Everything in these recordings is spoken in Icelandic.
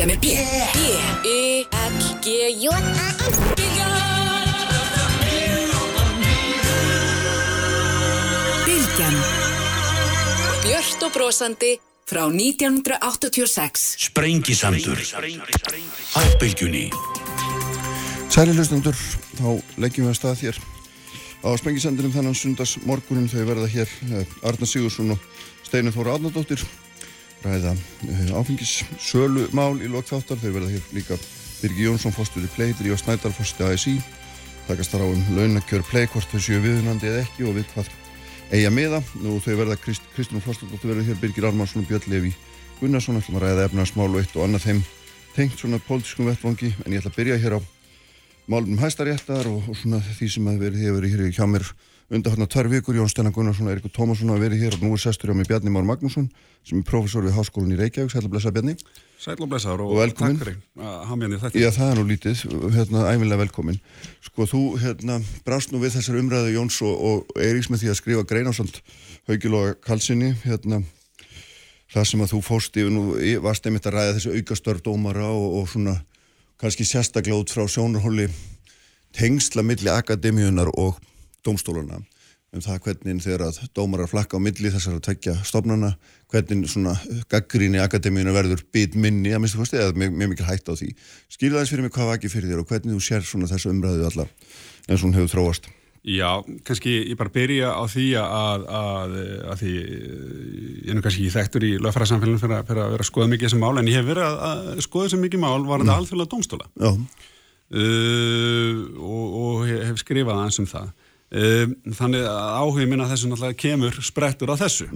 Bylgjan er B B-I-L-G-J Bylgjan. Björst og brosandi frá 1986 Sprengisandur. Á bylgjunni. Sæli hlustundur, þá leggjum við að stað hér á Spengisendunum þennan sundas morgunum þau verða hér eh, Arna Sigursson og Steinur Þóra Átnardóttir ræða eh, áfengis sölu mál í lokþáttar þau verða hér líka Birgi Jónsson fórstur í play, Drífa Snædal fórstur í ASI takast þar á um launakjör play hvort þau séu viðunandi eða ekki og við hvað eiga miða. Og þau verða Krist, Kristján Flostardóttir verða hér Birgir Armarsson og Björn Levi Gunnarsson. Ætlum að ræða efnarsmál og eitt og annað þeim tengt svona pólitískum vettvangi. En ég ætla að byrja hér á málum hæstaréttar og, og svona því sem að verið hefur verið hér hjá mér undan hérna tvær vikur, Jón Steinar Gunnarsson og Eirikur Tómasson hafa verið hér og nú er sestur hjá mig Bjarni Már Magnússon sem er professor við Háskólan í Reykjavík, sætla blessa Bjarni. Sæl og blessaður og, Og velkomin. að. Já, það er nú lítið, hérna, æfinlega velkomin Sko, þú, hérna, brást nú við þessar umræðu Jóns og, og Eiríks með því að skrifa grein á samt Haukiloga Kalsinni, hérna það sem að þú fóst yfir nú, varst einmitt að ræða þessi aukastörf dómara og, og svona kannski sérstaklega út frá sjónarhóli tengsla milli akademíunar og dómstóluna um það hvernig þegar að dómarar flakka á milli þessar að tvekja stofnana hvernig svona gaggríni akademíunar verður bit minni að minnstu fórstu eða mjög, mjög mikil hætt á því. Skilja þess fyrir mig hvað var ekki fyrir þér og hvernig þú sér svona þessu umræðu alla eins og hún hefur þróast? Já, kannski ég bara byrja á því að, að, að því ég er nú kannski ekki þekktur í lögfæraðsamfélaginu fyrir, fyrir að vera að skoða mikið þessi mál en ég hef verið að, að skoða þessi mikið mál var þetta alþjóðlega dómstóla. Já, uh, og, og ég hef skrifað aðeins um það þannig að áhugin minna þessu náttúrulega kemur sprettur á þessu.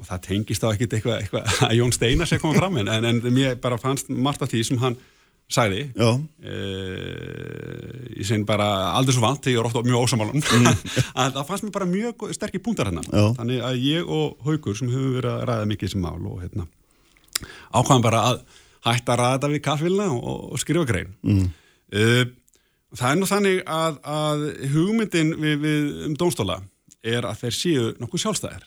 Og það tengist þá ekkit eitthvað, eitthvað að Jón Steinar sé koma fram en, en, en mér bara fannst margt af því sem hann sagði. Já, Uh, ég segn bara aldrei svo vant, ég er ofta mjög ósamálan að það fannst mér bara mjög sterkir punktar hérna. Já. þannig að ég og Haugur sem hefur verið að ræða mikið sem mál og hérna ákvæðum bara að hætta að ræða þetta við kaffilna og, og skrifa grein. Mm. Það er nú þannig að, að hugmyndin við, við um dómstóla er að þeir séu nokkuð sjálfstæðir.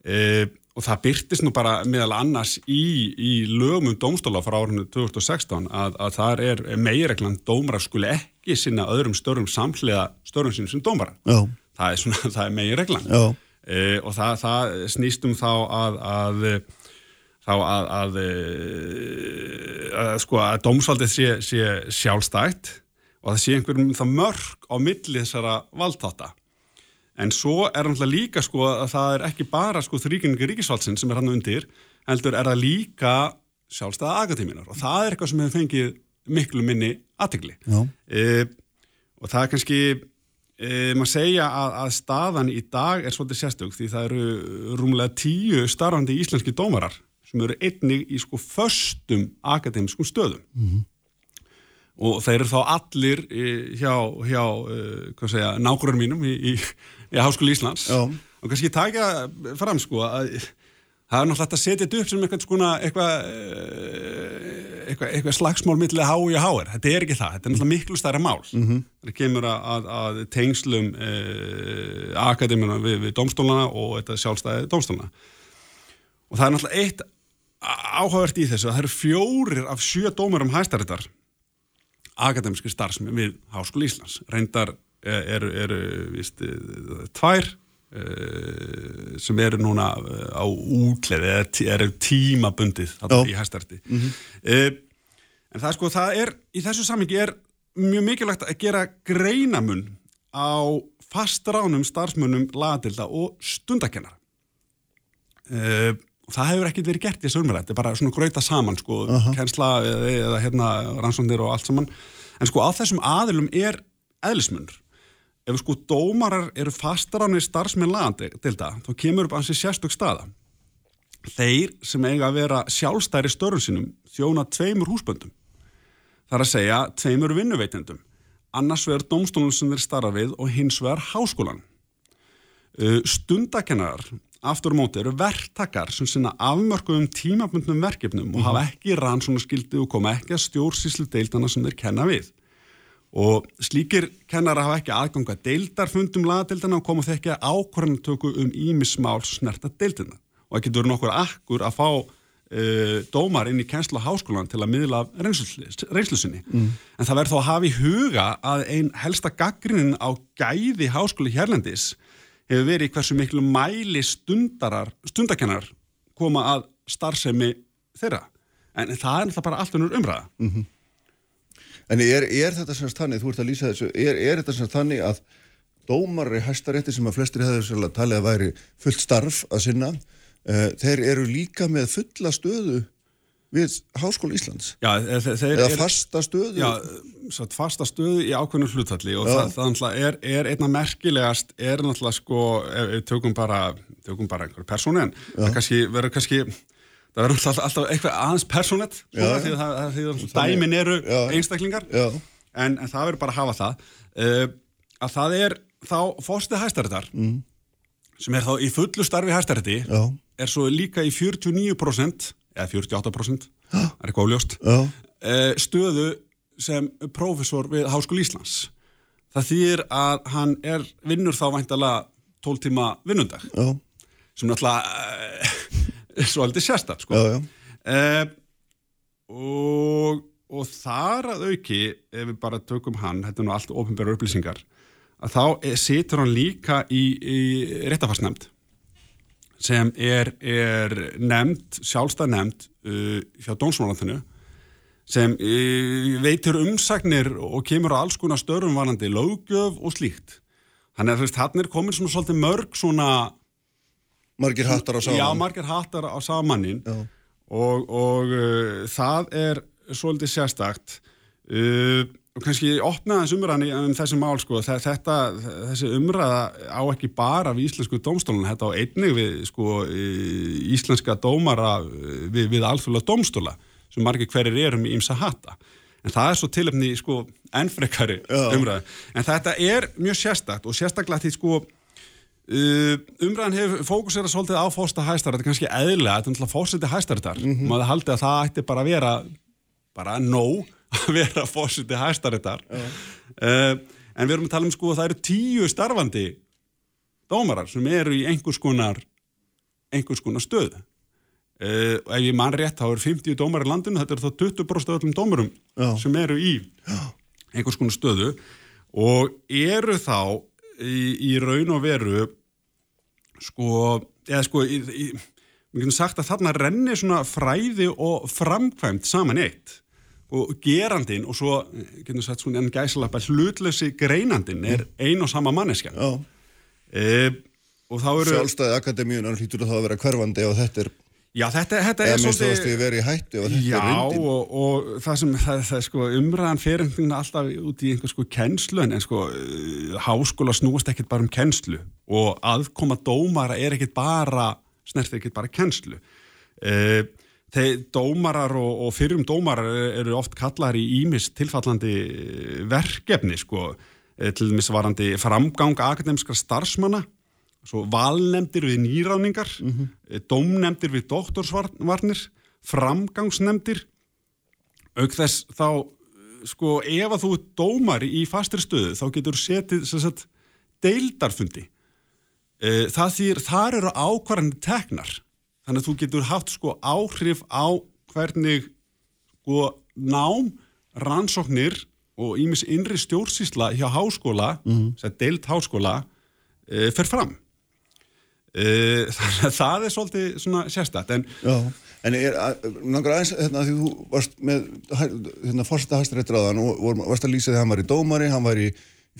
Uh, og það byrtist nú bara meðal annars í, í lögum um dómstóla frá árinu 2016 að, að þar er megireglan dómara skuli ekki sinna öðrum störum samhliða störum sínum sem dómara já, það er, svona, það er megireglan já, e, og það, það snýst um þá að, að þá að, að, eh, að sko að dómsvaldið sé, sé sjálfstætt og það sé einhverjum það mörg á milli þessara valdtáta en svo er náttúrulega líka sko að það er ekki bara sko þrýkningi ríkisvaldsin sem er hann undir heldur er það líka sjálfstæða akademinar og það er eitthvað sem hefur fengið miklu minni aðtegli e, og það er kannski e, maður segja að, að staðan í dag er svolítið sérstök því það eru rúmlega tíu starfandi íslenski dómarar sem eru einnig í sko föstum akademiskum stöðum og þeir eru þá allir e, hjá, hjá e, hvað segja, nákvæmur mínum í, í, í Háskóli Íslands. Já. og kannski taka fram sko að það er náttúrulega að setja þetta upp sem eitthvað skona eitthvað eh, eitthvað, eitthvað slagsmál milli H og HR þetta er ekki það, þetta er náttúrulega miklu stærra mál. Mm -hmm. það kemur að, að, tengslum eh, akademina við, við domstólana og þetta sjálfstæði domstólana og það er náttúrulega eitt áhugavert í þessu að það eru fjórir af sjö dómarum hæstarittar akademiski starfsmi við Háskóli Íslands. Reyndar eru er, víst, eh, tvær uh, sem eru núna eh, á útleið eða eru tímabundið í hæstarti uh, en það er sko, það er í þessu samingi er mjög mikilvægt að gera greinamun á fastránum starfsmönnum lagadilda og stundakennara uh, það hefur ekkert verið gert í þessu umræð þetta er bara svona gröita saman sko, kennsla eða, eða hérna rannsóndir og allt saman. En sko á þessum aðilum er eðlismunur. Ef sko dómarar eru fastránir starfsmenn lagadilda þá kemur upp ansi sérstök staða. Þeir sem eiga að vera sjálfstæri störun sínum þjóna tveimur húsböndum. Það er að segja tveimur vinnuveitendum, annars vegar domstólun sem þeir starfa við og hins vegar háskólan. Uh, Stundakennarar, aftur móti, eru verktakar sem sinna afmörkuðum tímabundnum verkefnum og hafa ekki rannsónaskildi og koma ekki að stjórnsýslu deildana sem þeir kenna við. Og slíkir kennara hafa ekki aðganga deildarfundum lagadeildana og koma þekkja ákvarðanatöku um ímismál snerta deildina. Og það getur nokkur akkur að fá uh, dómar inn í kennsla háskólan til að miðla af reynslu, reynslu sinni. Mm. En það verður þó að hafa í huga að einn helsta gaggrinin á gæði háskóli hérlendis hefur verið hversu miklu mæli stundarar, stundakennar koma að starfsemi þeirra. En það er náttúrulega bara allt unnur umræða. Mm -hmm. En er, er þetta semst þannig, þú ert að lýsa þessu, er, er þetta semst þannig að dómar í hæstarétti sem að flestir hefur talið að væri fullt starf að sinna, uh, þeir eru líka með fulla stöðu við Háskóla Íslands? Já, þeir Eða fasta stöðu? Já, satt, fasta stöðu í ákveðinu hlutfalli og það, það er, er einna merkilegast, er náttúrulega sko, ef við tökum bara, tökum bara einhverju persónu en það kannski, verður kannski það verður alltaf, alltaf eitthvað aðeins personett því að dæmin eru já. einstaklingar en, en það verður bara að hafa það uh, að það er þá fórstið hæstaréttar mm. sem er þá í fullu starfi hæstarétti er svo líka í 49% eða 48% það er eitthvað óljóst. Uh, stöðu sem profesor við Háskóli Íslands. Það þýðir að hann er vinnur þá væntalega 12 tíma vinnundag já. sem náttúrulega uh, svolítið sérstak sko. já, já. Eh, og, og þar að auki ef við bara tökum hann, þetta er nú allt ofinbæra upplýsingar, að þá situr hann líka í, í réttafarsnefnd sem er, er nefnd, sjálfstæð nefnd uh, hjá Dómsmálandinu sem uh, veitur umsagnir og kemur á alls konar störum varandi lögjöf og slíkt. Þannig að þú veist, hann er komin svona svolítið mörg svona Margir hattar á saman. Já, margir hattar á samaninn og, og uh, það er svolítið sérstakt uh, og kannski opnaðans umræðan um þessi mál sko, þetta, þessi umræða á ekki bara við íslensku domstólun, þetta á einnig við sko, íslenska dómara við, við alþjóðlega domstóla sem margir hverjir erum í ymsa hatta en það er svo tilöfni sko ennfrekari umræða, en þetta er mjög sérstakt og sérstaklega því sko Uh, umræðan hefur fókusera svolítið á fósta hæstar, þetta er kannski eðlega þetta er náttúrulega fósiti hæstarðar mm -hmm. maður haldi að það ætti bara að vera bara nóg að vera fósiti hæstarðar uh. uh, en við erum að tala um sko að það eru tíu starfandi dómarar sem eru í einhvers konar einhvers konar stöð uh, og ef ég mann rétt þá eru 50 dómar í landinu, þetta eru þá 20% öllum dómarum Já. sem eru í einhvers konar stöðu og eru þá í, í raun og veru sko, eða sko í, í, við getum sagt að þarna renni svona fræði og framkvæmt saman eitt og gerandin og svo, getum við sagt svona enn gæsalappa, hlutlösi greinandin er ein og sama manneskja e, og þá eru Sjálfstæði akademíunar hlýtur það að vera hverfandi og þetta er Já, þetta, þetta er svolítið... Eða Já, er og, og það sem, það, það sko, umræðan fyrir einhvern veginn alltaf út í einhver sko kennslu, en sko, háskóla snúast ekkert bara um kennslu. Og aðkoma dómara er ekkert bara, snertið ekkert bara kennslu. E, þeir dómarar og, og fyrrum dómarar eru oft kallar í ímis tilfallandi verkefni, sko, e, til dæmis varandi framgang akademiskra starfsmanna svo valnemdir við nýráningar mm -hmm. dómnemdir við doktorsvarnir framgangsnemdir auk þess þá sko ef að þú er dómar í fastri stöðu þá getur setið sagt, deildarfundi. Það þýr, þar eru ákvarðanir teknar þannig að þú getur haft sko áhrif á hvernig sko nám rannsóknir og ímis innri stjórnsísla hjá háskóla, mm -hmm. deilt háskóla e, fer fram Eh, þannig að það er svolítið svona sérstætt en, en er, nangar aðeins hérna, því þú varst með hérna, fórsta hæstaréttraðan og vor, varst að lýsa því að hann var í dómari hann var í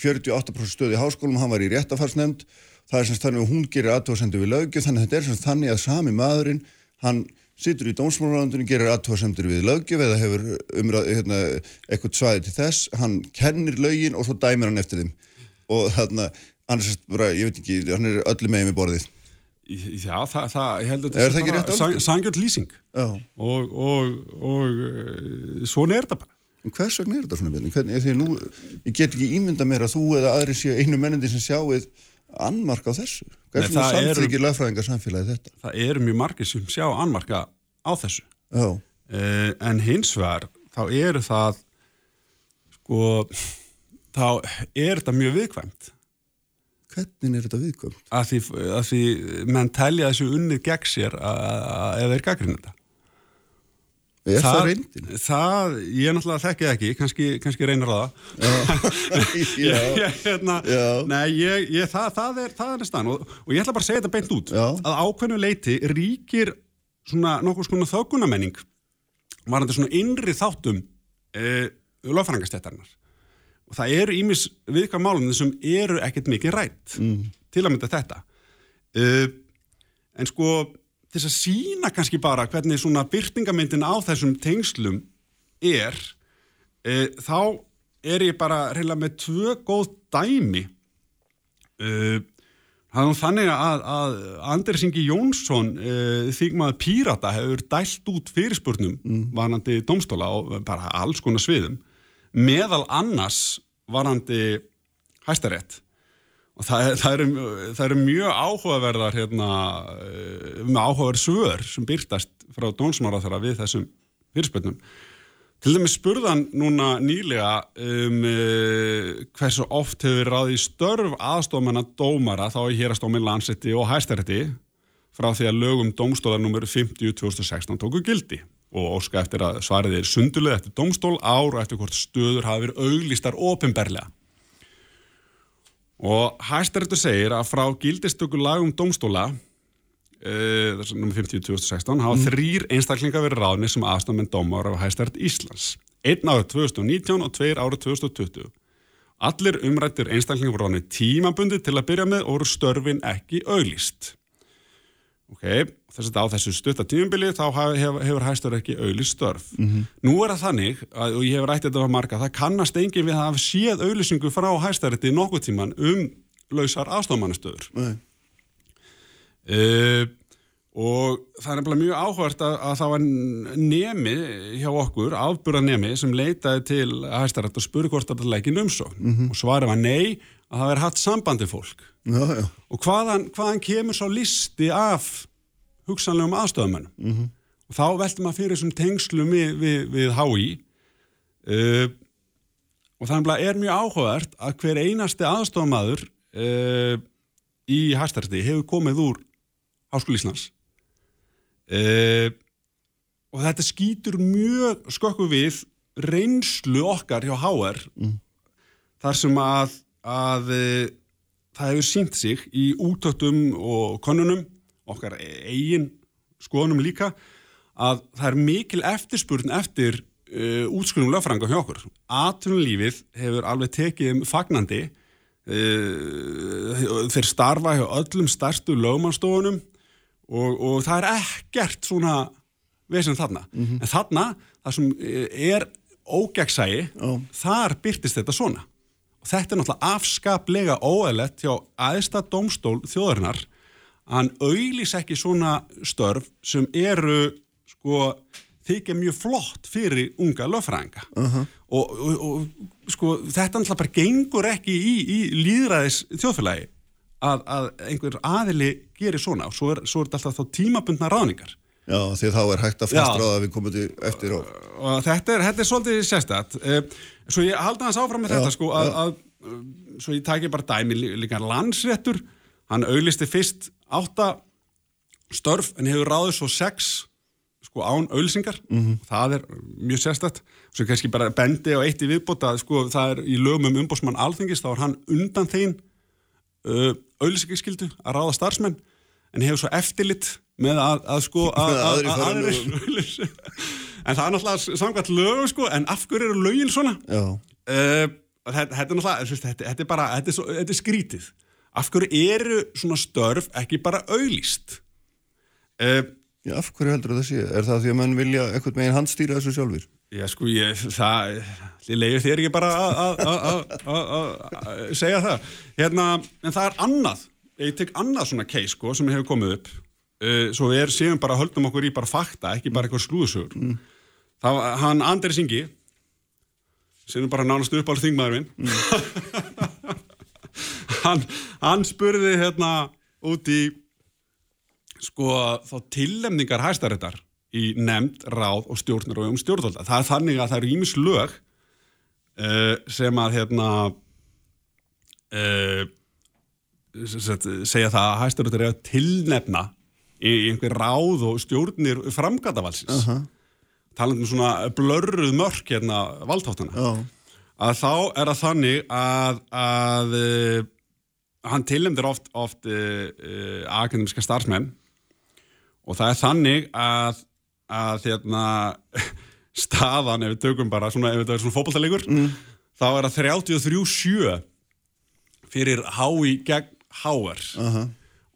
48% stöði í háskólum hann var í réttafarsnefnd það er semst þannig að hún gerir aðtóðsendur við lögjöf þannig að þetta er semst þannig að sami maðurinn hann situr í dómsmálarlandunum gerir aðtóðsendur við lögjöf eða hefur umræð hérna, eitthvað svæði til þess. Hann kennir lögin og svo dæmir hann eftir þeim. Og þarna, annars bara, ég veit ekki, hann er öllu með með borðið. Já, það, það, ég held að þetta er bara sangjörn lýsing. Og, og, og uh, svona er þetta bara. Hvers vegna er þetta svona? Hvernig, því nú, ég get ekki ímynda mér að þú eða aðri séu einu mennindi sem sjáuð annmarka á þessu. Hvers vegna samþryggir lagfræðingar samfélagi þetta? Það eru mjög margir sem sjá annmarka á þessu. Uh, en hins vegar, þá eru það, sko, þá er þetta mjög viðkvæmt Hvernig er þetta viðkvæmt? Að því, að því menn telja þessu unnið gegn sér eða er gaggrinn þetta. Er það það, reyndin? það, ég náttúrulega þekki það ekki, kannski, kannski reynir það. Já, ég, hérna, Já. Nei, ég, ég, það, það er, það er næstan og, og ég ætla bara að segja þetta beint út Já. að ákveðnu leiti ríkir svona nokkuð skona þöggunamenning varandi svona innri þáttum e, lögfrængastættarinnar og það eru ímis viðkvæm málum sem eru ekkert mikið rætt mm. til að mynda þetta e, en sko þess að sína kannski bara hvernig svona byrtingamyndin á þessum tengslum er e, þá er ég bara reyna með tvö góð dæmi. Nú þannig að, að Andris Ingi Jónsson uh, þýgmaður Pírata hefur dælt út fyrirspurnum mm. varandi domstóla og bara alls konar sviðum. Meðal annars varandi hæstarétt og það, það, eru, það eru mjög áhugaverðar hérna, uh, með áhugaverð svör sem byrtast frá dónsmára þeirra við þessum fyrirspurnum Til dæmis spurðan núna nýlega um uh, hversu oft hefur ráði störf aðstofmennar dómara þá í hérastómin landsetti og hæstarétti frá því að lögum dómstólar nr. 50-2016 tóku gildi og óska eftir að svarið er sunduleg eftir dómstól ár og eftir hvort stöður hafi verið auglistar ofinberlega. Og hæstaréttu segir að frá gildistöku lagum dómstóla Uh, þessum nr. 50-2016 hafa þrýr einstaklingar verið ráðni sem aðstofmenn dómar á hæstært Íslands. Einn árið 2019 og tveir árið 2020 allir umrættir einstaklingar voru ráðni tímabundi til að byrja með og voru störfin ekki auglýst. Ok, þess að á þessu stutta tímabili þá hefur, hefur hæstur ekki auglýst störf. Nú er það þannig að, og ég hefur rættið þetta á marga, það kannast engin við að hafa séð auglýsingu frá hæstæretti nokkuð tíman um lausar aðstofmannastöður Nei. Uh, og það er mjög áhvert að, að það var nemi hjá okkur, afbúra nemi sem leitaði til hæstarætt og spurði hvort þetta leikin umsókn. Og svarið var nei að það verið hatt sambandi fólk. Já, já. og hvaðan, hvaðan kemur svo listi af hugsanlegum aðstofamönnum og þá veltum maður fyrir þessum tengslum við, við, við HÍ uh, og það nefnilega er mjög áhugavert að hver einasti aðstofamaður uh, í hæstarætti hefur komið úr Háskóli Íslands. Uh, og þetta skýtur mjög skökku við reynslu okkar hjá HR þar sem að, að uh, það hefur sínt sig í útöktum og konunum okkar eigin skoðunum líka að það er mikil eftirspurn eftir uh, útskrunum lögfranga hjá okkur. Atvinnulífið hefur alveg tekið um fagnandi uh, þeir starfa hjá öllum stærstu lögmannstofunum og, og það er ekkert svona vesen þarna. En þarna, það sem er ógæksægi, þar byrtist þetta svona. Og þetta er náttúrulega afskaplega óæðlegt hjá aðsta domstól þjóðarinnar hann auðlýs ekki svona störf sem eru sko þykja mjög flott fyrir unga lögfræðinga. Og, og, og sko þetta náttúrulega bara gengur ekki í, í líðræðis þjóðfélagi að, að einhver aðili gerir svona. Og svo er, svo er þetta alltaf þá tímabundna ráðningar. Já, því þá er hægt að fastráða að við komum eftir og... og þetta er, þetta er svolítið sérstætt. Svo ég halda hans áfram með Já, þetta sko að, að svo ég tæki bara dæmi lí- líka landsréttur hann auglisti fyrst átta störf en hefur ráðið svo sex sko án auðlýsingar það er mjög sérstætt svo kannski bara bendi á eitt í viðbóta sko það er í lögum um umbósmann alþingis þá er hann undan þeim uh, auðlýsingarskildu að ráða starfsmenn en hefur svo eftirlit með að, að sko að, að, aðrir að, fara aðrir lögum. auglýsi. en það er náttúrulega samkvæmt lögum sko en af hverju eru lögin svona? Uh, þetta, þetta er náttúrulega þetta, þetta er bara, þetta er, svo, þetta er skrítið af hverju eru svona störf ekki bara auglýst uh, já, af hverju heldur það sé? Er það því að menn vilja eitthvað megin handstýra þessu sjálfur? Já, sko, ég, það, ég leiði þér ekki bara að- segja það. Hérna, en það er annað, ég tek annað svona case, sko, sem hefur komið upp. Uh, svo við er, séum bara, höldum okkur í bara fakta, ekki bara eitthvað slúðsugur. Mm. Það var, hann Andri Singi, sem er bara nánast upp á þingmaður minn, hann, hann spurði hérna út í, sko, þá tillemningar hæstaréttar í nefnd, ráð og stjórnur og um stjórnvalda. Það er þannig að það eru ímis lög uh, sem að hérna uh, segja það að hæstaréttar er að tilnefna í, einhver ráð og stjórnir framgatavalsins. Aha. talandi um svona blörruð mörk hérna valdháttana Já, að þá er það þannig að, að uh, hann tilnefndir oft, oft uh, uh, akademiska starfsmenn. Og það er þannig að, að hérna, staðan, ef við tökum bara svona, ef þetta er svona fótballtalegur, mm. þá er það 33-7 fyrir hái gegn háar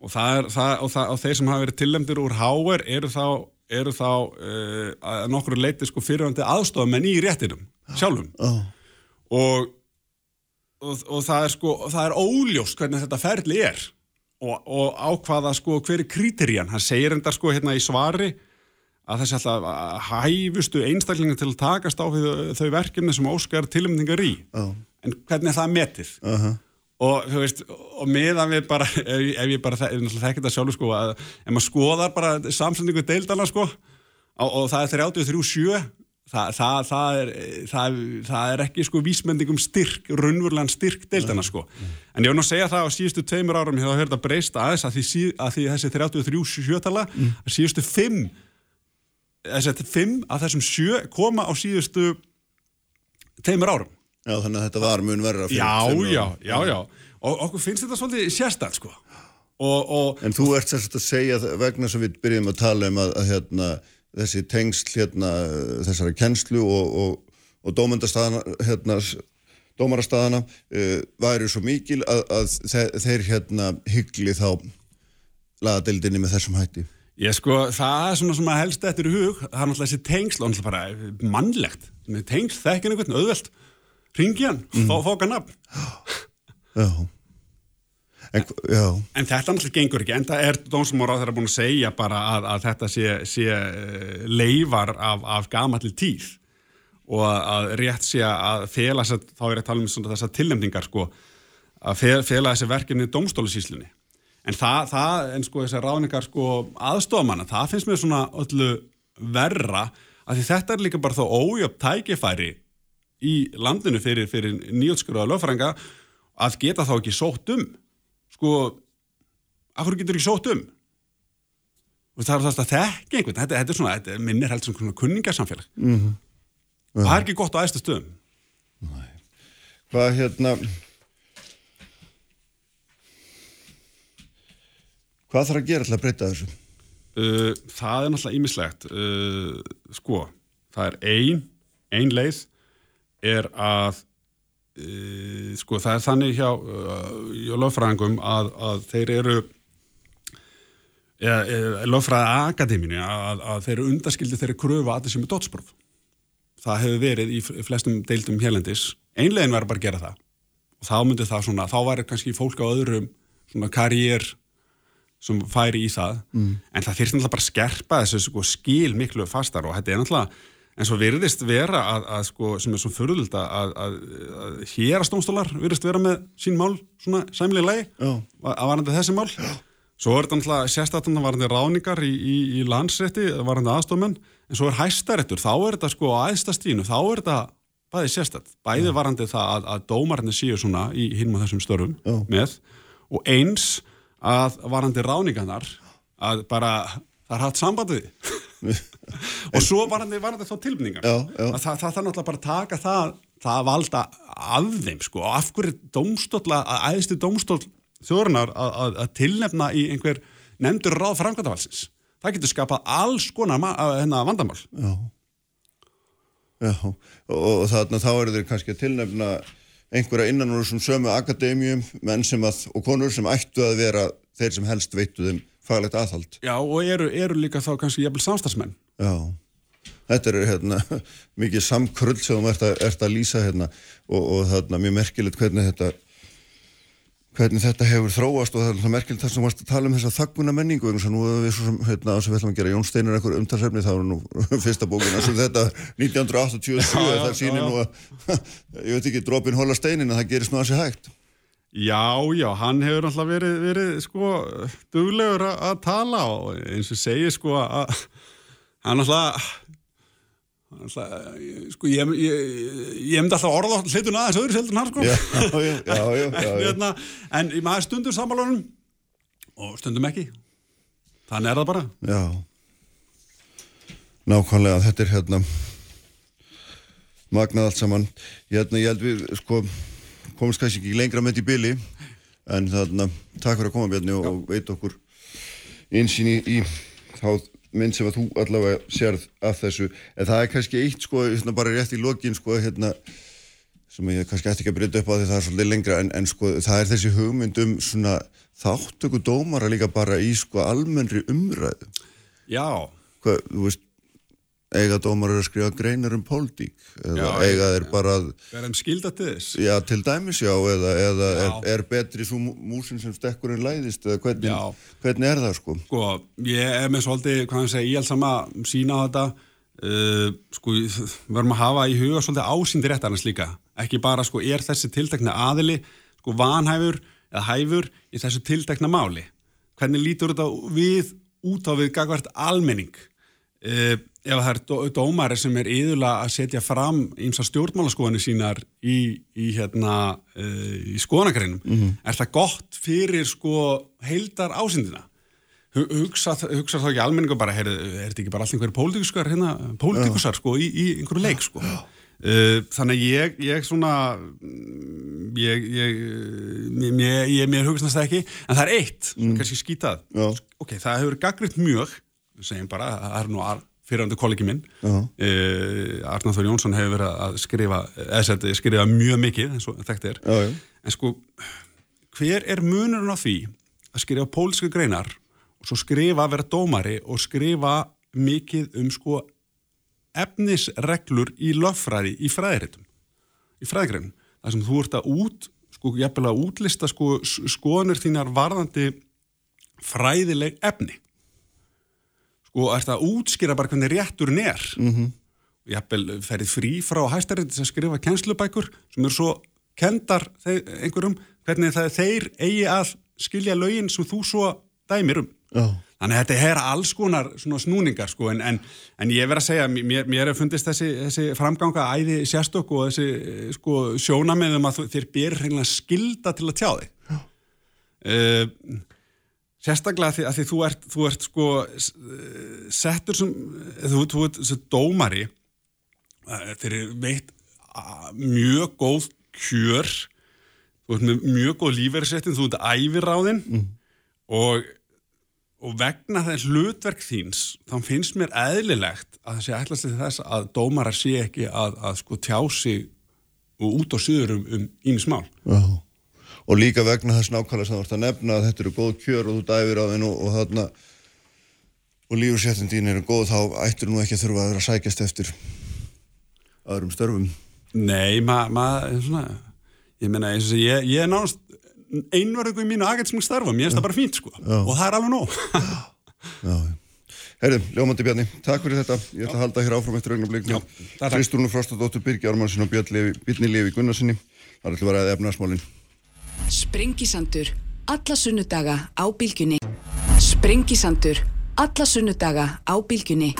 og, er, það, og, það, og þeir sem hafa verið tilnefndir úr háar eru þá, eru þá uh, að nokkru leiti sko fyrirvændi aðstofamenn í réttinum sjálfum. Já, og, og, og það er sko það er óljóst hvernig þetta ferli er og, og á hvaða sko hver er krítirían, hann segir enda sko hérna í svari að þessi alltaf hæfustu einstaklingar til að takast á þau verkefni sem óskar tilmyndingar í. Já, en hvernig er það metið? Aha, og þú veist, og meðan við bara ef, ef ég bara þe- ef náttúrulega þekki þetta sjálfur sko að ef maður skoðar bara samsendingu deildana sko og, og það er 33-7 það, það, það, er, það, það er ekki sko vísmendingum styrk, raunverulegan styrk deildana sko en ég var nú að segja það á síðustu tveimur árum hefur það höfð að breysta aðeins að því, að því þessi 33-7 tala að síðustu fimm þessi fimm að þessum sjö koma á síðustu tveimur árum já, þannig að þetta var mun verra fyrir Já, tveimur já, árum. já, já. Og okkur finnst þetta svolítið sérstætt, sko. Og, og En þú ert sérst að segja vegna sem við byrjum að tala um að, að hérna, þessi tengsl hérna, þessara kennslu og, og, og dómendastæðana hérna, dómarastæðana uh, væri svo mikil að, að þeir, hérna hyggli þá lagadeildinni með þessum hætti. ég sko, það er svona sem að helst eftir hug, það er náttúrulega þessi tengsl, og náttúrulega bara mannlegt. Tengsl, þekkin einhvern, auðvelt, ringi hann, mm. fá, okkar nafn. Já. En, En þetta náttúrulega gengur ekki, en það er dómsmára þeirra búin að segja bara að, að þetta sé, sé eh, leifar af, af gamalli tíð. Og að, að rétt sé að fela þess að, þá er ég að tala um svona þessar tilnefningar sko, að fe- fela þessi verkefni dómstólusíslunni. En það, það, en sko þessar ráningar sko aðstofamanna, það finnst mér svona öllu verra, að því þetta er líka bara þá ójöfn tækifæri í landinu fyrir, fyrir nýjótskruða lögfrænga að geta þá ekki sótt um sko, af hverju getur ekki sótt um? Og það er það að þekki einhvern, þetta, þetta er svona, þetta minnir heldur svona kunningarsamfélag. Mm -hmm. Og það er ekki gott á æstu stöðum. hvað hérna hvað þarf að gera til að breyta þessu? Uh, það er náttúrulega ímislegt. Uh, sko, það er ein, ein leið er að sko, það er þannig hjá, uh, hjá lögfræðingum að, að þeir eru eða, eða lögfræða akademínu að, að þeir eru undaskildi þeirri kröfu að þessi með dótspróf. Það hefur verið í flestum deildum hérlendis. Einlegin verður bara að gera það. Og þá myndi það svona, þá væri kannski fólk á öðrum svona karriér sem færi í það. En það þyrst náttúrulega bara að skerpa þessu sko, skil miklu fastar og þetta er náttúrulega en svo virðist vera að, að sko, sem er svo förðult að, að, að, að hérastómstólar virðist vera með sín mál svona sæmlega Já. að varandi þessi mál. Svo er þetta náttúrulega sérstaklega varandi ráningar í, í, í landsrétti, varandi aðstofmenn, en svo er hæstaréttur, þá er þetta sko á æðstastínu, þá er þetta bæði sérstaklega, bæði varandi það að, að dómarnir séu svona í hinum á þessum störfum Já. með. Og eins að varandi ráningarnar að bara það er hatt sambandið og svo varandi, varandi þá að það, þarf náttúrulega bara að taka það það að valda af þeim sko. Og af hverju dómstólla, að æðstu dómstól þjóðurnar að, tilnefna í einhver nefndur ráð framkvæmdavalsins það getur skapað alls konar hérna, vandamál. Já. Já, og, og þarna þá eru þeir kannski að tilnefna einhverja innan úr þessum sömu akademíum, menn sem að, og konur sem ættu að vera þeir sem helst veittu þeim faglegt aðhald. Já, og eru, eru líka þá kannski jafnvel samstagsmenn Já, þetta er hérna mikið samkrull sem þú ert ert að lýsa hérna og, og þarna mjög merkilegt hvernig þetta hvernig þetta hefur þróast og það er alltaf merkilegt þar sem þú varst að tala um þessa þagguna menningu eins og nú erum við svo sem, hérna, sem við ætlum að gera Jón Steinar einhver umtalsefni, þá er nú fyrsta bókina sem þetta 1987 Já, já, það sýnir nú að ég veit ekki, dropin hóla steinin að það gerist nú að sé hægt Já, já, hann hefur alltaf verið, verið sko, duglegur að, tala og eins og segir sko að hann alltaf alltaf, sko, ég, hefndi alltaf orða hlutun aðeins öðru seldur hann sko Já, já, já, já, já, já. Hérna, en í maður stundum sammálunum og stundum ekki þannig er það bara Já Nákvæmlega, þetta er hérna magnað allt saman. Hérna, ég held við, sko, komumst kannski ekki lengra með þetta í byli, en þarna, takk fyrir að koma Bjarni og, og veit okkur einsýn í, í þá mynd sem að þú allavega sérð að þessu. En það er kannski eitt, sko, hérna bara rétt í lokin, sko, hérna, sem ég kannski ætti ekki að breyta upp á því það er svolítið lengra, en, en sko, það er þessi hugmynd um svona þáttöku dómara líka bara í, sko, almennri umræðu. Já, Hvað, þú veist, eiga dómarar að skrifa greinar um pólitík eða Já, eiga þeir bara að, er þeim skilda til þess? já, til dæmis já, eða, eða er, Já. er betri svo mú- músin sem stekkur en læðist eða hvernig, hvernig er það sko? Sko, ég er með svolítið, hvað hann segja, íhjálpsama sína á þetta. Uh, sko, verðum að hafa í huga svolítið ásýndi réttarnas líka. Ekki bara, sko, er þessi tiltekna aðili, sko, vanhæfur eða hæfur í þessu tiltekna máli. Hvernig lítur þetta við út á við gagvart almenning? Uh, ef það er dó, dómari sem er yðurlega að setja fram ímsa stjórnmálaskoðanir sínar í, í, hérna, uh, í skoðanagreinum, er það gott fyrir sko heildar ásýndina? Hu- hugsa, hugsa þá ekki almenningu bara, heyrðu, er þetta ekki bara allt einhverju pólitíkusar hérna, pólitíkusar sko, í, í einhverju leik sko. Uh, þannig ég, ég svona mm, ég, ég, mér, ég, mér hugstast það ekki en það er eitt, mm. kannski skítað Já. ok, það hefur gaggriðt mjög segjum bara, það er nú ar- fyrrandi kollegi minn Já. uh, Arnáður Jónsson hefur verið að skrifa eða skrifa mjög mikið eins og þetta er Já, já. en sko, hver er munurinn á því að skrifa pólsku greinar og svo skrifa að vera dómari og skrifa mikið um sko efnisreglur í löffræði í fræðiritum, í fræðigreinum þar sem þú ert að út sko, að útlista sko s- skoðanir þínar varðandi fræðileg efni sko, ert að útskýra bara hvernig rétturinn er mm -hmm. jafnvel ferið frí frá hæstarétti sem skrifa kennslubækur sem eru svo kendar þeir, einhverjum hvernig það þeir eigi að skilja lögin sem þú svo dæmir um Já. Þannig að þetta er alls konar snúningar sko en, en, en ég verð að segja, mér, mér er fundist þessi, þessi framganga æði sérstokk og þessi sko, sjónameðum að þér ber skilda til að tjá þig. Uh, sérstaklega því, að því þú, ert, þú ert sko eh, settur sem, eh, þú, þú ert sem dómari, þeir eru veitt mjög góð kjör, þú ert með mjög góð lífeyrisréttin, þú ert æviráðinn. Og og vegna þess hlutverk þíns þá finnst mér eðlilegt að það sé ætlast til þess að dómarar sé ekki að, að sko tjá sig og út á syður um, um ínis mál. Já. Og líka vegna þess nákvæmlega sem þú ert að nefna að þetta eru góð kjör og þú dæfir á þinn og, þarna og lífurséttin þín eru góð þá ættir nú ekki að þurfa að vera að sækjast eftir öðrum störfum. Nei, maður ma, ég meina, eins og sé, ég, ég er nánast einverðingu í mínu aðgætsmjög starfum ég finnst það bara fínt sko og það er alveg nóg Já, Herðu, Ljómandi Bjarni, takk fyrir þetta. Ég ætla að halda hér áfram eftir augnablik Já, með takk, takk. Kristúnu Frostadóttur, Birgi Ármannsson og Björn Levi, Gunnarsinni. Það er ætla að vera að efnaðsmálinn. Sprengisandur. Alla sunnudaga á bylgjunni. Sprengisandur. Alla sunnudaga á bylgjunni.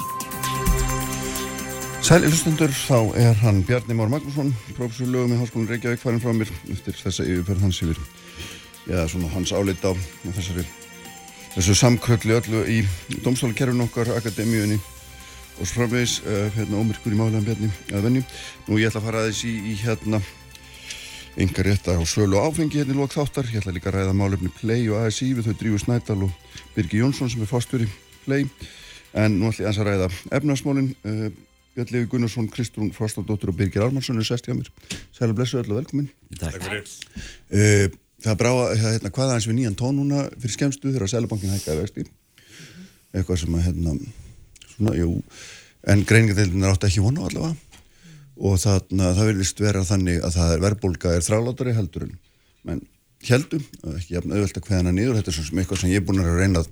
Sæli hlustundur, þá er hann Bjarni Már Magnússon, professor lögum í Háskólinn Reykjavík farin frá mér eftir þessa yfirferð hans yfir, já, svona hans álit á þessari, þessu samkröllu öllu í domstólakerfinu okkar, akademíunni og svo framvegis, uh, hérna, ómyrkur í málega Bjarni að venju. Nú ég ætla að fara aðeins í, í hérna, enga rétta á sölu áfengi hérna í lók þáttar. Ég ætla líka að ræða málefni Play og ASI við þau Drífu Snædal og Birgi Jónsson sem er fórstjóri Play. En nú ætla ég aðeins að ræða efnarsmálinn. Uh, Björn Levi Gunnarsson, Kristrún Frostadóttur og Birgir Armarsson er sest hjá mér. Sælu blessu öll og velkomin. Takk. Uh, það brá að, hérna, hvað aðeins við nýjan tón núna fyrir skemmstu þegar Sælubankin hækkaði vexti. Eitthvað sem að, hérna, svona, jú, en greiningadeildin er átt ekki vona allavega. Og þarna, það verðist vera þannig að það er verðbólga er þrálátari heldur en menn heldum, ekki auðvelt að hveðana niður, þetta er svona eitthvað sem ég er búin að reyna að,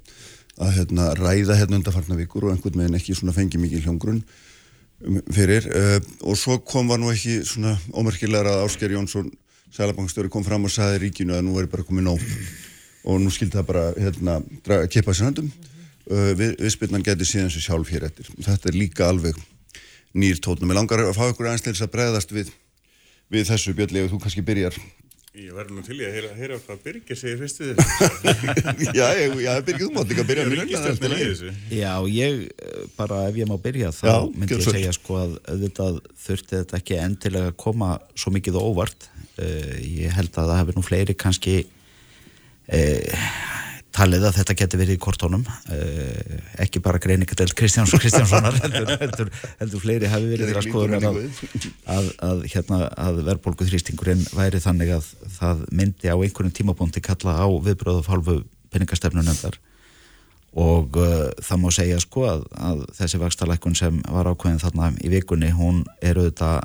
að hérna, ræða hérna undarfarna vikur og einhvern veginn ekki svona fengi mikið hljóngrunn um, fyrir. Uh, og svo kom var nú ekki svona ómerkilegar að Ásker Jónsson Sælabankstjóri kom fram og sagði ríkinu að nú er bara komið nóg. Og nú skildi það bara hérna, draga, kippa sér höndum. Uh, við, viðspilnan geti síðan sér sjálf hér eftir. Þetta er líka alveg nýr tótnum ég langar að fá ykkur aðeins til þess að bregðast við, við þessu björnlega þú kannski byrjar Ég verður nú til í að heyra, heyra hvað Birgir segir fyrst við þessu. já, ég, já, Birgir, þú mátt líka byrja Ég að ekki stefnir í þessu. Já, ég bara ef ég má byrja þá Já, myndi ég segja sko að auðvitað þurfti þetta ekki endilega að koma svo mikið óvart uh, ég held að það hefur nú fleiri kannski uh, talið að þetta geti verið í kortónum uh, ekki bara greiningadelt Kristjáns Kristjánssonar heldur, heldur, heldur fleiri hafi verið þeirra skoðunar að, að, að, hérna, að verðbólgu þrýstingurinn væri þannig að það myndi á einhvern tímabóndi kalla á viðbröðu fálfu peningastefnunendar og uh, það má segja sko að, að þessi vakstalækkun sem var ákveðin þarna í vikunni hún er auðvitað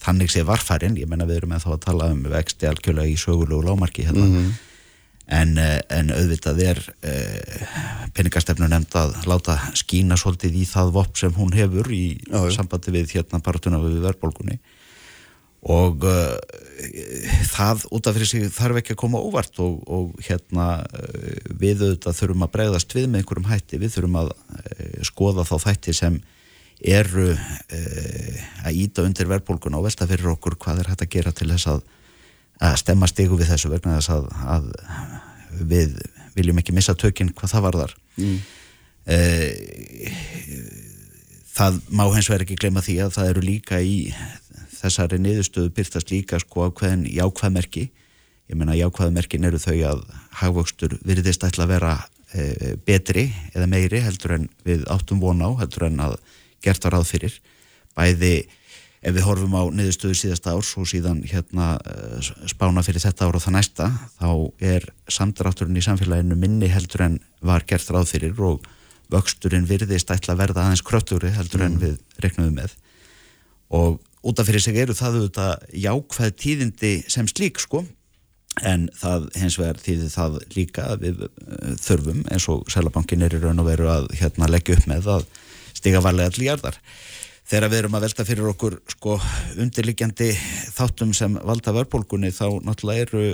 þannig sé varfærin, ég menna við erum eða þá að tala um vexti algjörlega í sögulegu lámarki hérna. En, uh, en auðvitað er uh, peningastefnu nefnd að láta skína svolítið í það vopp sem hún hefur í Já, sambandi við hérna partuna við verðbólgunni. Og uh, það út af fyrir sig þarf ekki að koma óvart og, og hérna við auðvitað þurfum að bregðast við með einhverjum hætti, við þurfum að uh, skoða þá þætti sem eru uh, að íta undir verðbólguna og velta fyrir okkur hvað er hægt að gera til þess að, að stemma stigu við þessu vegna þess að, að við viljum ekki missa tökinn hvað það varðar. Mm. það má hins vegar ekki gleyma því að það eru líka í þessari niðurstöðu byrtast líka sko ákveðin jákvæðmerki ég meina jákvæðmerkin eru þau að hagvöxtur virðist ætla að vera e, betri eða meiri heldur en við áttum von á heldur en að gert á ráð fyrir. Bæði ef við horfum á niðurstöðu síðasta árs og síðan hérna eh, spána fyrir þetta ár og það næsta þá er samdrátturinn í samfélaginu minni heldur en var gert ráð fyrir og vöxturinn virðist ætla að verða aðeins kröfturi heldur en við reknum með. Og út af fyrir sig eru það auðvitað jákvæð tíðindi sem slík sko. En það hins vegar þýðir það líka við uh, þurfum eins og Sælabankin er í raun og veru að hérna leggja upp með að stiga varlega til jarðar þegar við erum að velta fyrir okkur sko undirliggjandi þáttum sem valda vörbólgunni þá náttúrulega eru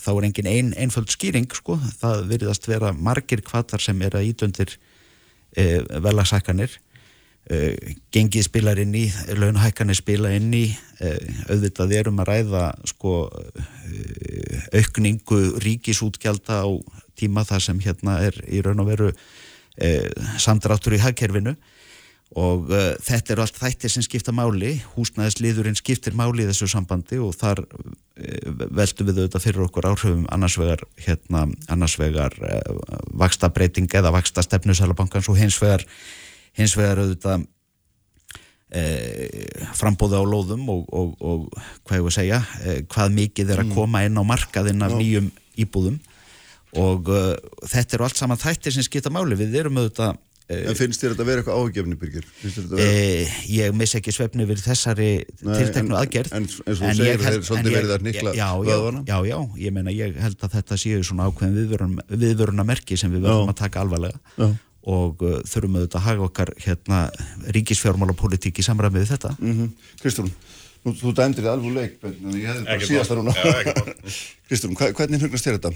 þá er engin ein, einföld skýring sko. Það virðast vera margir kvatar sem er að ídöndir e, velagsækanir e, gengið spilar inn í launahækanir spila inn í e, auðvitað erum að ræða sko e, aukningu ríkisútgjalda á tíma þar sem hérna er í raun og veru e, samdráttur í hagkerfinu og uh, þetta eru allt þættir sem skipta máli. Húsnæðisliðurinn skiptir máli í þessu sambandi og þar uh, veltum við auðvitað fyrir okkur áhrifum annars vegar, hérna, annars vegar uh, vaksta breyting eða vaksta stefnu Sælabankans og hins vegar hins vegar auðvitað frambóði á lóðum og, og, og hvað ég var að segja hvað mikið er að koma inn á markaðinn af nýjum íbúðum. Og þetta eru allt saman þættir sem skipta máli. Við erum auðvitað En finnst þér þetta að vera eitthvað ágefni, Birgir? Vera... Eh, ég miss ekki svefni við þessari tilteknu en- aðgerð en eins og þú En segir, það er svolítið verið að já, vöðvana. já, já, ég meina ég held að þetta séu svona ákveðin viðvörun, viðvöruna merki sem við verðum Já. að taka alvarlega Já. og uh, þurfum auðvitað að haga okkar hérna ríkisfjármálapolitík í samræmi við þetta Mm Kristrún, nú, þú dæmdir þið alveg leik, en ég hefði bara síðasta mál. núna. Kristrún, hva, hvernig hugnast þér þetta?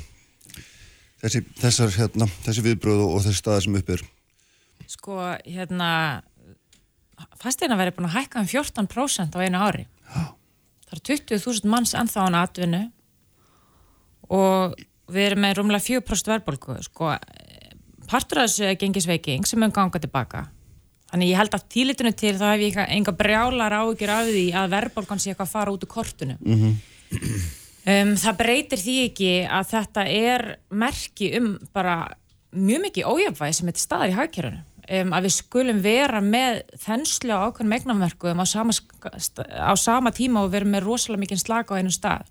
Þessi, þessar, hérna, þessi viðbröð og, og þessi staða sem upp er. Sko, hérna fasteina verið búin að hækka um 14% á einu ári. Já. það eru 20.000 manns ennþá án atvinnu og við erum með rúmlega 4% verðbólku sko, partur af þessu er gengisveiking sem mun ganga tilbaka þannig ég held að tílitinu til þá hef ég enga, brjálar áhyggjur af því að verðbólkan sé eitthvað að fara út úr kortinu. Um, það breytir því ekki að þetta er merki um bara mjög mikið ójöfvæði sem þetta staðar í hagkerfinu. Um, að við skulum vera með þenslu á ákveðnum eignamverkuðum á á sama tíma og vera með rosalega mikið slag á einum stað.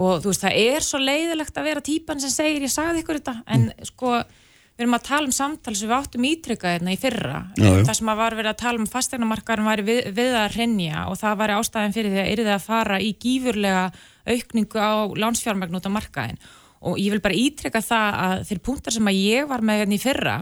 Og þú veist, það er svo leiðilegt að vera típan sem segir, ég sagði ykkur þetta, en sko, við erum að tala um samtal sem við áttum ítrykkað hérna í fyrra. Það sem að var verið að tala um fastegnamarkaðin væri við, við að hrenja og það væri ástæðin fyrir því að yrði að fara í gífurlega aukningu á lánsfjármagn út á markaðin. Og ég vil bara ítrekka það að þeir punktar sem að ég var með hérna í fyrra,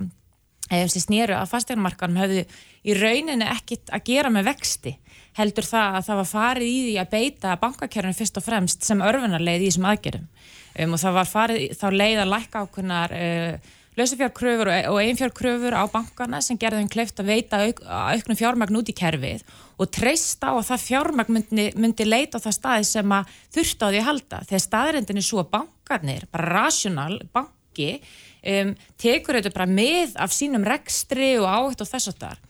sem snéru að fastegnamarkaðin höfðu í rauninni ekkit að gera með vexti heldur það að það var farið í því að beita bankakjörnum fyrst og fremst sem örfunarleið í þessum aðgerðum um, og það var farið þá leið að lækka ákveðnar uh, lausafjárkröfur og, einfjárkröfur á bankana sem gerði þeim kleift að veita auk, auknum fjármagn út í kerfið og treysta á að það fjármagn myndi, myndi leita á það staði sem að þurfti á því að halda. Þegar staðrindin er svo að bankarnir, bara rational banki, um, tekur auðvitað bara með af sínum rekstri og áhætt og þess að þar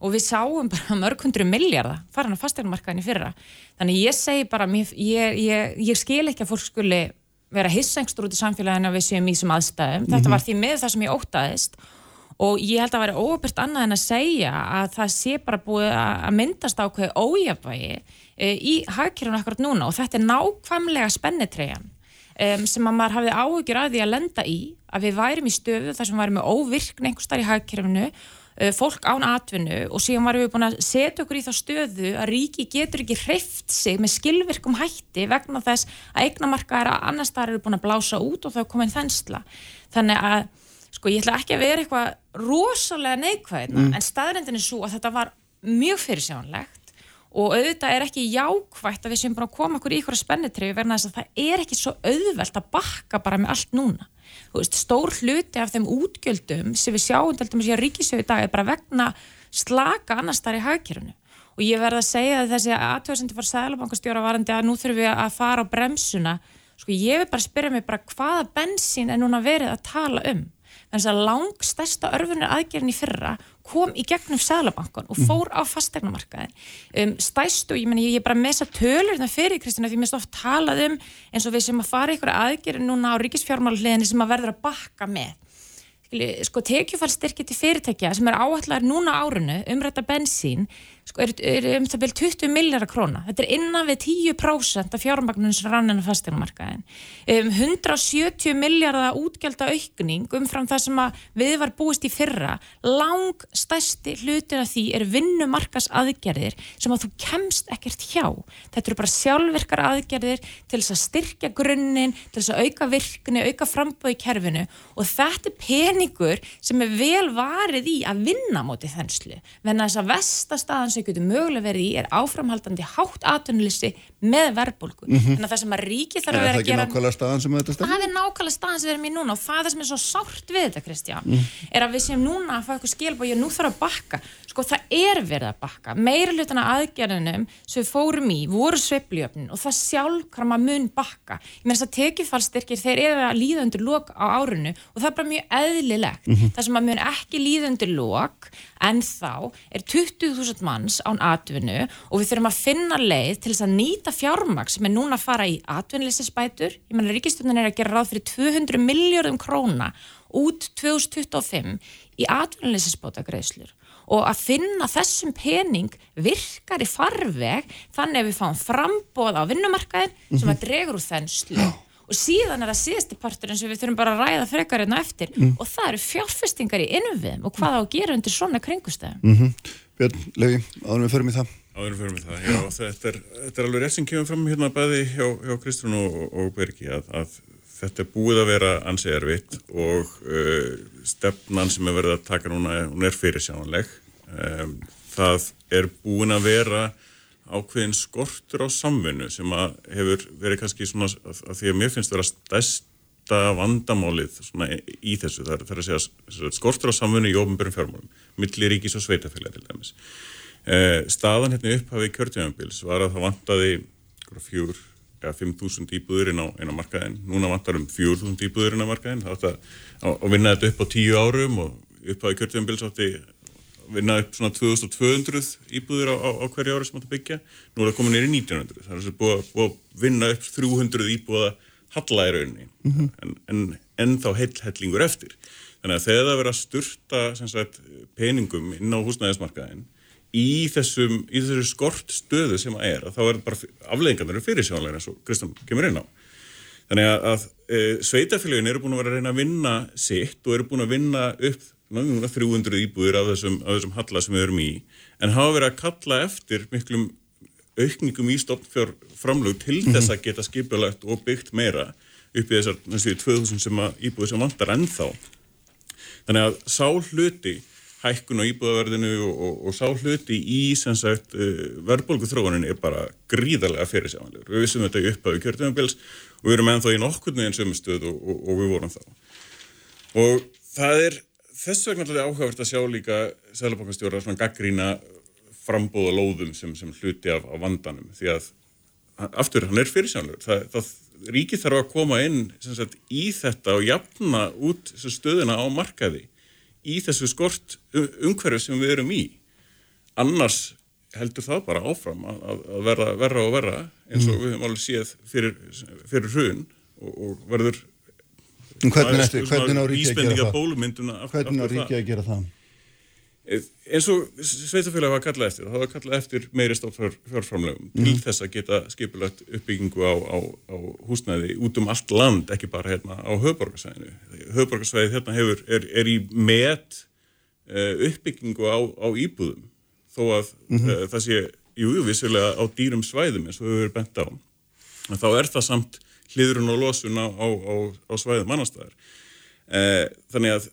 og við sáum bara mörg hundru miljardar farin á fasteignumarkaðin í fyrra þannig ég segi bara, ég, ég, ég skil ekki að fólk skuli vera hissengstur út í samfélaginu að við séum í þessum aðstæðum. Mm -hmm. Þetta mhm. var því með það sem ég ótaðist og ég held að vera óbyrst annað en að segja að það sé bara búið að myndast ákveði ójafvægi e, í hagkjörunum akkurat núna og þetta er nákvæmlega spennitreyan um, sem að maður hafið áhugjur að því að lenda í að við værim í stöðu þar sem við værim með óvirkni einhver starf í hagkjörunu Uh, fólk án atvinnu og síðan varum við búin að setja okkur í þá stöðu að ríki getur ekki hreift sig með skilvirkum hætti vegna þess að eignamarkaðar að annar staðar eru búin að blása út og er komin þensla. Þannig að, sko, ég ætla ekki að vera eitthvað rosalega neikvæðina, mm. en staðrindin er svo að þetta var mjög fyrirsjónlegt og auðvitað er ekki jákvægt að við séum bara að koma okkur í ykkur spennitriði verna þess að það er ekki svo auðvelt að bakka bara með allt núna. Veist, stór hluti af þeim útgjöldum sem við sjáum til dæmis í að ríkisjöfu dag er bara vegna slaka annars þar í hagkjörunu og ég verða að segja að þessi aðtöðsendur fór sælabankastjóra varandi að nú þurfum við að fara á bremsuna. Sko ég vil bara spyrja mig bara hvaða bensín er núna verið að tala um þannig að lang stærsta örfunir aðgerðin í fyrra kom í gegnum Sæðlabankan og fór á fastegnamarkaðin um, stæstu, ég menn ég er bara með þess að tölur það fyrir Kristina því mér stótt talað um eins og við sem að fara ykkur aðgerðin núna á ríkisfjármáluleginni sem að verður að bakka með. Sko tekjufallstyrki til fyrirtækja sem er áallar núna árunu umrætta bensín sko, er, er um það vel 20 miljardar króna. Þetta er innan við 10% af fjármagnunum sem rann en að fasteignumarkaðin. Um, 170 miljardar útgjálta aukning umfram það sem við var búist í fyrra. Lang stærsti hlutin af því er vinnumarkas aðgerðir sem að þú kemst ekkert hjá. Þetta eru bara sjálfvirkar aðgerðir til þess að styrkja grunninn, til þess að auka virkni, auka frambóð í kerfinu og þetta er peningur sem er vel varið í að vinna mótið þenslu. Venna þess að vestastaðan sem getur mögulega verið í er áframhaldandi hátt atvinnulissi með verðbólku. Mm -hmm. Þannig að það sem að ríki þarf að vera að gera... Er það ekki nákvæmlega staðan sem þetta stefnir? Það er nákvæmlega staðan sem við erum í núna og það sem er svo sárt við þetta, Kristján, mm. er að við séum núna að fá eitthvað skilbá og ég nú þarf að bakka. Sko það er verið að bakka. Meira hlutana aðgerðinum sem við fórum í voru sveifljöfnin og það sjálf hvað maður mun bakka. Ég meina þess að tekifallstyrkir þeir eru að líða undir lok á árinu og það er bara mjög eðlilegt. Mm -hmm. Það sem maður mun ekki líða undir lok en þá er 20.000 manns án atvinnu og við þurfum að finna leið til þess að nýta fjármaks sem er núna að fara í atvinnlýsinsbætur ég menna Ríkistöndin er að gera ráð fyrir 200 miljardum króna út 2025 í atvinnlýsinsbótagreðslur og að finna þessum pening virkar í farveg þannig að við fáum frambóð á vinnumarkaðin sem að dregur úr þennslu og síðan er það síðasti partur eins og við þurfum bara að ræða frekar hérna eftir. Mm. og það eru fjárfestingar í innviðum. Og hvað á að gera undir svona kringustæðum mm -hmm. Björn, Levi, áður við förum í það Áður förum í það, já, þetta er, þetta er alveg rétt sem kemur fram hérna bæði hjá, hjá Kristrún og, og Bergi að, að þetta er búið að vera ansið erfitt og uh, stefnan sem er verið að taka núna, hún er fyrirsjánleg um, það er búin að vera ákveðin skortur á samvinnu sem að hefur verið kannski svona að því að mér finnst vera stærsta vandamálið svona í þessu. Það er að segja skortur á samvinnu í ofnbjörnum fjármálum, millir ríkis og sveitafélag til dæmis. Eh, staðan hérna upphafið kjörtjöfambils var að það vantaði fjúr eða 5.000 íbúður inn á, inn á markaðin núna vantar um 4.000 íbúður inn á markaðin það átt að vinna þetta upp á 10 árum og upphafið kjörtjöfambils átti vinna upp svona 2200 íbúðir á, á, á hverju ári sem átt að byggja. Nú er það komin nýri 1900 það er þess að búið, búið að vinna upp 300 íbúða halla í rauninni. Mm -hmm. en, en, en þá heilhellingur eftir. Þannig að þegar það verður að sturta sagt, peningum inn á húsnæðismarkaðin í þessum í þessu skort stöðu sem að er að þá er bara afleggingarnir fyrir sjónlega eins og Kristján kemur inn á þannig að, að e, sveitafélagin eru búin að vera að reyna að vinna sitt og eru búin að vinna upp 300 íbúðir af þessum, af þessum halla sem við erum í en hafa verið að kalla eftir miklum aukningum í stofnfjárframlög til mm -hmm. þess að geta skipulagt og byggt meira upp í þessar næstu 2000 sem íbúðir sem vantar ennþá þannig að sá hluti hækkun á íbúðaverðinu og, og, og sá hluti í sagt, uh, verðbólgu þróunin er bara gríðarlega fyrirsjámanlegur. Við vissum þetta í upphafi kjörtumabils og við erum ennþá í nokkurnu eins um stöð og, og við vorum þá. Og það er þess vegna alltaf áhugavert að sjá líka Sælabankastjóra svona gaggrína frambóða lóðum sem, sem hluti af, af vandanum því að aftur hann er fyrirsjánlegur það, það ríkið þarf að koma inn sagt, í þetta og jafna út stöðuna á markaði í þessu skort umhverju sem við erum í annars heldur það bara áfram að, að verða verra og verra eins og mm. við höfum alveg séð fyrir, fyrir hrun og, og verður Hvernig, hvernig? Hvernig á ríkja að gera það? Eins og sveitafélag var kallað eftir, það var kallað eftir meiri stofnfjárframlegum mm. til þess að geta skipulagt uppbyggingu á, á, á húsnæði út um allt land, ekki bara hérna á höfborgarsvæðinu. Höfborgarsvæðið hérna hefur, er, er í met uh, uppbyggingu á, á íbúðum þó að mm -hmm. það sé, jú, vissilega á dýrum svæðum eins og við höfum bent á. En þá er það samt hliðrun og losun á, á svæðum annarstaðar. Uh, þannig að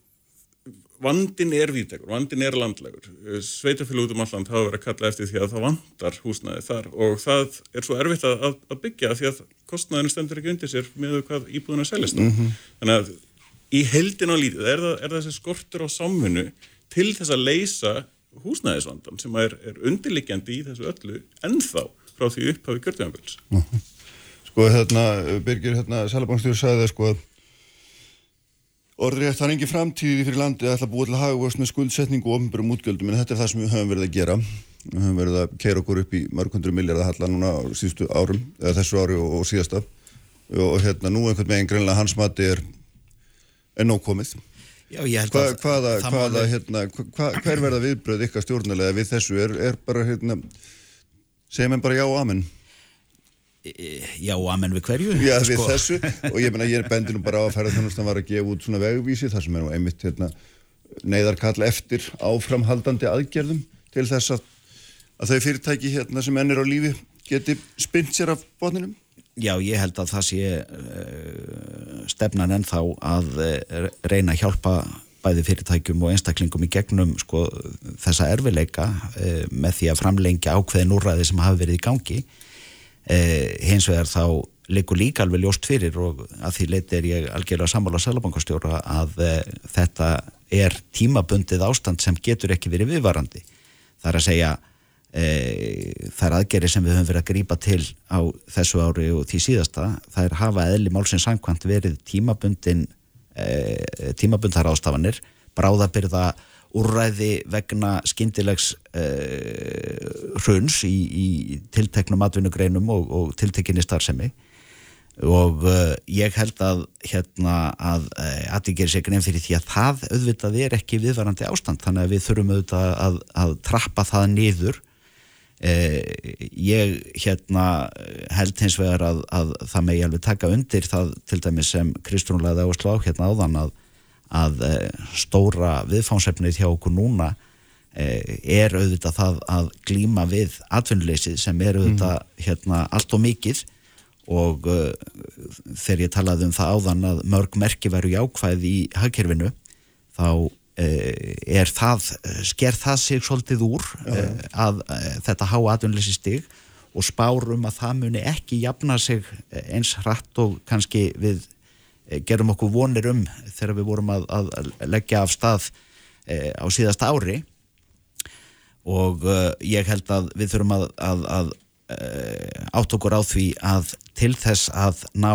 vandin er vítekur, vandin er landlegur sveitafélag út um alland hafa verið að kalla eftir því að það vandar húsnæði þar og það er svo erfitt að, að byggja því að kostnæðinu stendur ekki undir sér með hvað íbúðuna seljast mm -hmm. þannig að í heldin á lítið er, það, er þessi skortur á samfunnu til þess að leysa húsnæðisvandan sem er, er undirlikjandi í þessu öllu ennþá frá því upphafi gjörðjánvils mm -hmm. Sko hérna Birgir hérna Sælabankstjóður sagði það sko að Orðrið, það er engin framtíði fyrir landið að ætla að búa til að hafa með skuldsetningu og ofnbjörnum útgjöldum en þetta er það sem við höfum verið að gera. Við höfum verið að keira okkur upp í mörgundru miljardar halla núna síðustu árum eða þessu ári og, og síðasta. Og hérna nú einhvern veginn greinlega hans mati er enn ókomið Já, Hva, hvaða, hvaða, hérna, hva, hver verða viðbröð ykkar stjórnulega við þessu? Er, er bara hérna, segjum en bara já og amen Já, amen við hverju? Já, við sko. þessu. Og ég menna ég er bendinu bara á að ferðarþjónustan var að gefa út svona vegvísi þar sem er nú einmitt hérna, neyðarkall eftir áframhaldandi aðgerðum til þess að, að þau fyrirtæki hérna sem ennir á lífi geti spynt sér af botninum. Já, ég held að það sé uh, stefnan ennþá að uh, reyna að hjálpa bæði fyrirtækjum og einstaklingum í gegnum sko, þessa erfileika uh, með því að framlengja ákveðin úrræði sem hafi verið í gangi eh, hins vegar þá leikur líka alveg ljóst fyrir og að því leiti er ég algjörlega sammála sælabankastjóra að eh, þetta er tímabundið ástand sem getur ekki verið viðvarandi. Það er að segja eh, er aðgeri sem við höfum verið að grípa til á þessu ári og því síðasta það er hafa eðli málsins samkvæmt verið tímabundin eh, tímabundar ástafanir bráðabyrða úrræði vegna skindilegs uh, hruns í, í tilteknum atvinnugreinum og, og tiltekinni starfsemi. Og uh, ég held að hérna að að ég gerir sér grein fyrir því að það auðvitað er ekki viðvarandi ástand. Þannig að við þurfum auðvitað að, að trappa það niður. Uh, ég hérna held hins vegar að, að það megi alveg taka undir það til dæmis sem Kristrún laði áslá hérna áðan að að eh, stóra viðfánsefnið hjá okkur núna eh, er auðvitað það að glíma við atvinnuleysið sem er auðvitað mm. hérna allt og mikið og uh, þegar ég talaði um það áðan að mörg merki veru jákvæð í hagkerfinu þá uh, er það, sker það sig svolítið úr uh, að þetta há atvinnuleysi stig og spárum að það muni ekki jafna sig eins hratt og kannski við gerum okkur vonir um þegar við vorum að, að leggja af stað e, á síðast ári og e, ég held að við þurfum að, að, að átt okkur á því að til þess að ná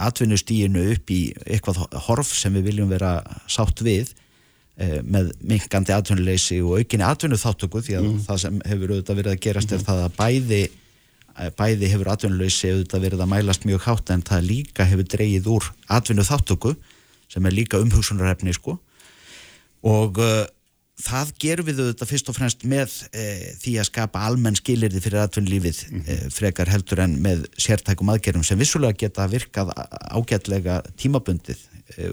atvinnustíinu upp í eitthvað horf sem við viljum vera sátt við með minkandi atvinnuleysi og aukinni atvinnuþáttöku því að mm. það sem hefur auðvitað verið að gerast mm. er það að bæði bæði hefur atvinnuleysi auðvitað verið að mælast mjög hátt en það líka hefur dreyið úr atvinnu þáttöku sem er líka umhugsunarhefni sko og uh, það gerum við auðvitað fyrst og fremst með uh, því að skapa almenn skilirði fyrir atvinnulífið mm -hmm. uh, frekar heldur en með sértækum aðgerum sem vissulega geta virkað ágætlega tímabundið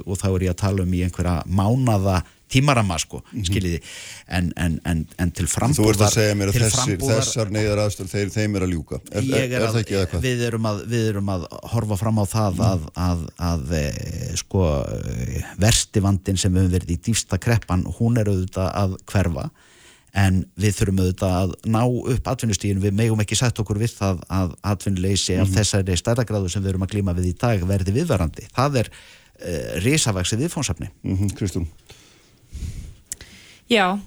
og þá er ég að tala um í einhverja mánada tímarama sko, mm -hmm. skiljiði en, en, en, en til frambúðar Þú ert að segja mér að þessir, þessar neyðar aðstöld þeir, þeim er að ljúka er, er, er það ekki? Við erum að, við erum að horfa fram á það mm. að, að, að e, sko verstivandin sem við höfum verið í dýfsta kreppan, hún er auðvitað að hverfa en við þurfum auðvitað að ná upp atvinnustíðin, við megum ekki sætt okkur við það að atvinnuleysi mm. af mhm. þessari stærðagráðu sem við erum að glíma við í dag verði viðvarandi. Það er uh, risavaksið viðfónsafni. Mm Kristún? Já,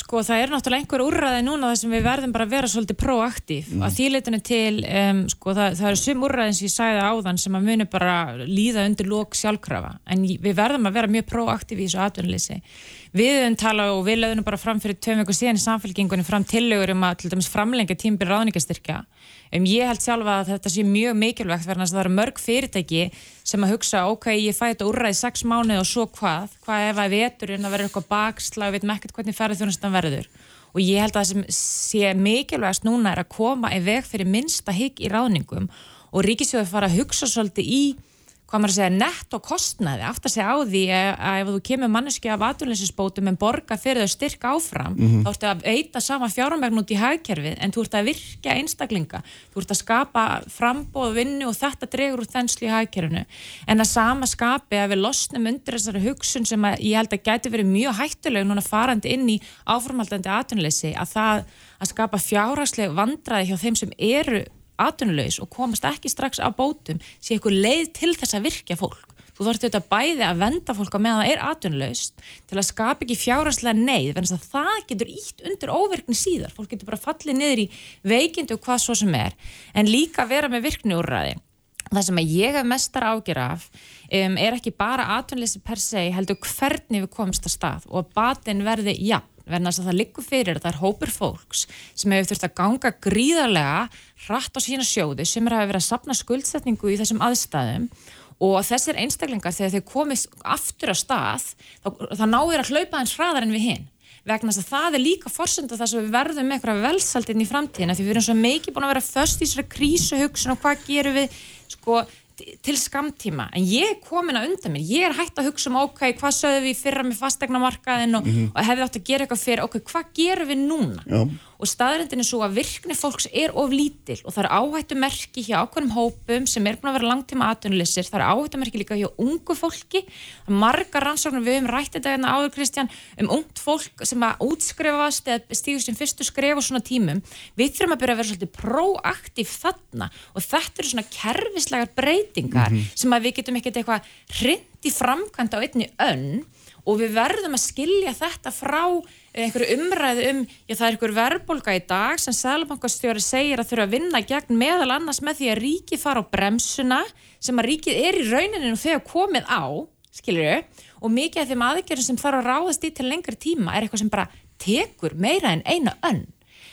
sko það er náttúrulega einhver úrræði núna þar sem við verðum bara að vera svolítið proaktív mm. að þýleitinu til, um, sko það, það eru sum úrræðin sem ég sæði áðan sem að muni bara líða undir lók sjálfkrafa. En við verðum að vera mjög proaktív í þessu atvinnleysi við höfum talað og við lögum bara fram fyrir tveim veiku síðan í samfélkingunni fram tillögur um að til dæmis framlengja tímbil ráðningastyrkja um ég held sjálfa að þetta sé mjög mikilvægt verðan að það eru mörg fyrirtæki sem að hugsa ok, ég fæ þetta úrræði sex mánuð og svo hvað, hvað ef að veturinn að vera eitthvað bakslag við veitum ekkert hvernig ferðið þjónustan verður? Og ég held að það sem sé mikilvægast núna er að koma í veg fyrir minnsta higg í ráðningum og Ríkisjóður fara að hugsa svolítið í hvað maður að segja, nett og kostnaði aftur að segja á því að ef þú kemur manneski af aðunleysinsbótum en borga fyrir þau styrk áfram, mm -hmm. þá ertu að veita sama fjármægn út í hagkerfið en þú ert að virka einstaklinga, þú ert að skapa frambóð, vinnu og þetta dregur úr þenslu í hagkerfinu, en að sama skapi að við losnum undir þessari hugsun sem að ég held að gæti verið mjög hættuleg núna farandi inn í áframhaldandi aðunleysi, að það að skapa fjárhagsleg vandraði hjá þeim sem eru atvinnulegs og komast ekki strax á bótum sé eitthvað leið til þess að virkja fólk. Þú þarfst auðvitað bæði að venda fólk á meðan það er atvinnulegst til að skapa ekki fjárhanslega neyð, að það getur ítt undir óverkni síðar. Fólk getur bara fallið niður í veikindu og hvað svo sem er, en líka vera með virkniúrraði. Það sem ég hef mestar ágjör af um, er ekki bara atvinnleysi per se, heldur hvernig við komumst að stað og að batin verði jafn verðan að það liggur fyrir að það er hópur fólks sem hefur þurft að ganga gríðarlega hratt á sína sjóði sem er að vera að sapna skuldsetningu í þessum aðstæðum. Og þessir einstaklingar þegar þeir komist aftur á stað þá, þá náður að hlaupa hans hraðar en við hinn vegna þess að það er líka fórsönda þess að við verðum með eitthvað velsaldinn í framtíðina því við erum svo mikið búin að vera först í þessari krísuhugsun og hvað gerum við sko til skamtíma, en ég er komin að undan mér, ég er hægt að hugsa um ok, hvað sögum við fyrra með fastegnamarkaðin og, mm -hmm. og hefði átt að gera eitthvað fyrir ok, hvað gerum við núna? Já og staðrindin er svo að virkni fólks er of lítil og það er áhættumerki hjá ákveðnum hópum sem er búin að vera langtíma aðtunulissir, það er áhættumerki líka hjá ungu fólki, það er marga rannsóknir við höfum rættið þetta hérna áður Kristján um ungt fólk sem að útskrefast eða stígur sem fyrstu skref og svona tímum. Við þurfum að byrja að vera svolítið proaktív þarna og þetta eru svona kerfislegar breytingar mm -hmm. sem að við getum ekkert eitthvað hrind í framkvæmda á einni önn og við verðum að skilja þetta frá einhverju umræðu um, já það er einhver verðbólka í dag sem Sælubankastjóri segir að þurfa að vinna gegn meðal annars með því að ríki fara á bremsuna sem að ríkið er í rauninu þegar komið á, skiljur þau, og mikið af þeim aðgerðum sem þarf að ráðast í til lengri tíma er eitthvað sem bara tekur meira en eina önn.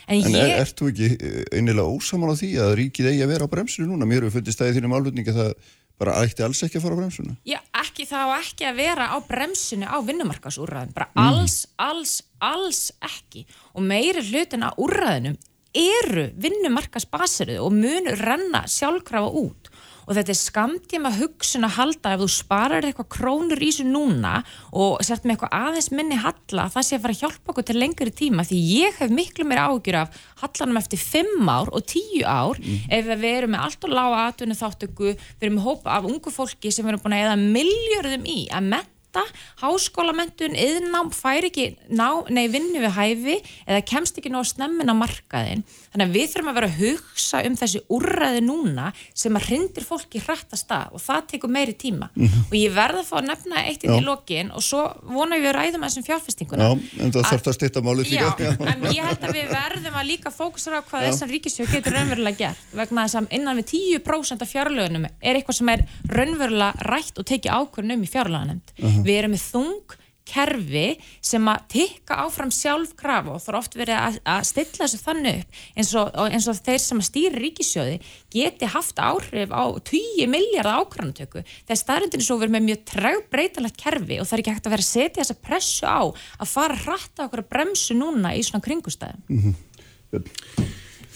En, en ég... er, ert þú ekki einilega ósamal á því að ríkið eigi að vera á bremsunu núna? Mér hefur fundist það í þínum álutninga það bara ætti alls ekki að fara á bremsuna? Já, ekki þá ekki að vera á bremsunu á vinnumarkasúrraðin, bara mm. alls, alls, alls ekki og meiri hlutin á úrraðinum eru vinnumarkasbasirðu og munu renna sjálfkrafa út og þetta er skamtíma hugsun að halda ef þú sparar eitthvað krónur í þessu núna og sért með eitthvað aðeins minni halla það sé að fara að hjálpa okkur til lengri tíma því ég hef miklu meira ágjur af hallanum eftir 5 ár og 10 ár mm. ef við erum með allt og lága atvinni þáttöku, við erum hópa af ungu fólki sem við erum búin að eða miljörðum í að menn menta, háskólamentun, yðnám fær ekki ná, nei, vinnu við hæfi eða kemst ekki ná snemmin á markaðin. Þannig að við þurfum að vera að hugsa um þessi úrræði núna sem að hrindir fólki hrætt að stað og það tekur meiri tíma. Mm -hmm. Og ég verða að fá að nefna eitt í lokin og svo vona við að ræðum þessum fjárfestinguna. Já, en það þarf það að styrta málið líka. Já, en ég held að við verðum að líka fókusra á hvað þessan ríkisjóð getur raunverulega gert vegna þess að innan við 10% af fjárlögunum er eitthvað sem er raunverulega rætt og tekið ákvörnum í fjárlöganemnd. Uh -huh. Við erum með þung kerfi sem að tikka áfram sjálf krafa og það er oft verið að, að stilla þessu þannig upp eins og, eins og þeir sem að stýri ríkisjóði geti haft áhrif á 20 miljardar ákvæmdöku þegar staðrindin svo verið með mjög trægbreytalegt kerfi og það er ekki hægt að vera að setja þessa pressu á að fara að ratta okkur að bremsu núna í svona kringustæðum mm -hmm.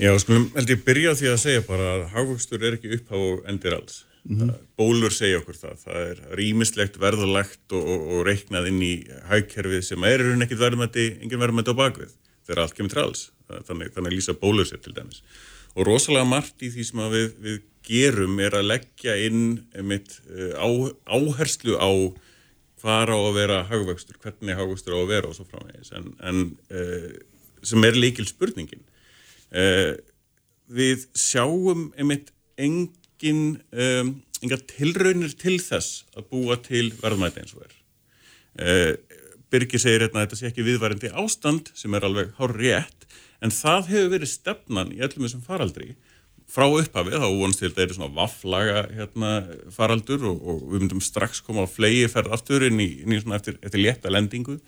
Já, skulum held ég byrja á því að segja bara að hagvöxtur er ekki upphá og endir alls Mm -hmm. Bólur segja okkur það. Það er rýmislegt verðulegt og, og, og reiknað inn í hægkerfið sem er einhvern ekkert verðmætti, engin verðmætti á bakvið þegar allt kemur trals. Þannig, þannig lýsa bólur sér til dæmis. Og rosalega margt í því sem við, við gerum er að leggja inn einmitt, eh, á, áherslu á hvað á að vera hagvöxtur, hvernig hagvöxtur á að vera og svo framvegis. En, en sem er líkil spurningin. Við sjáum einmitt engin um, enga tilraunir til þess að búa til verðmæti eins og er. Uh, Birgir segir hérna að þetta sé ekki viðværendi ástand sem er alveg hár rétt en það hefur verið stefnan í öllum þessum faraldri frá upphafið, þá vonst til þetta er svona vafflaga hérna, faraldur og, og við myndum strax koma á flegi ferð aftur inn í, inn í svona eftir, eftir létta lendingu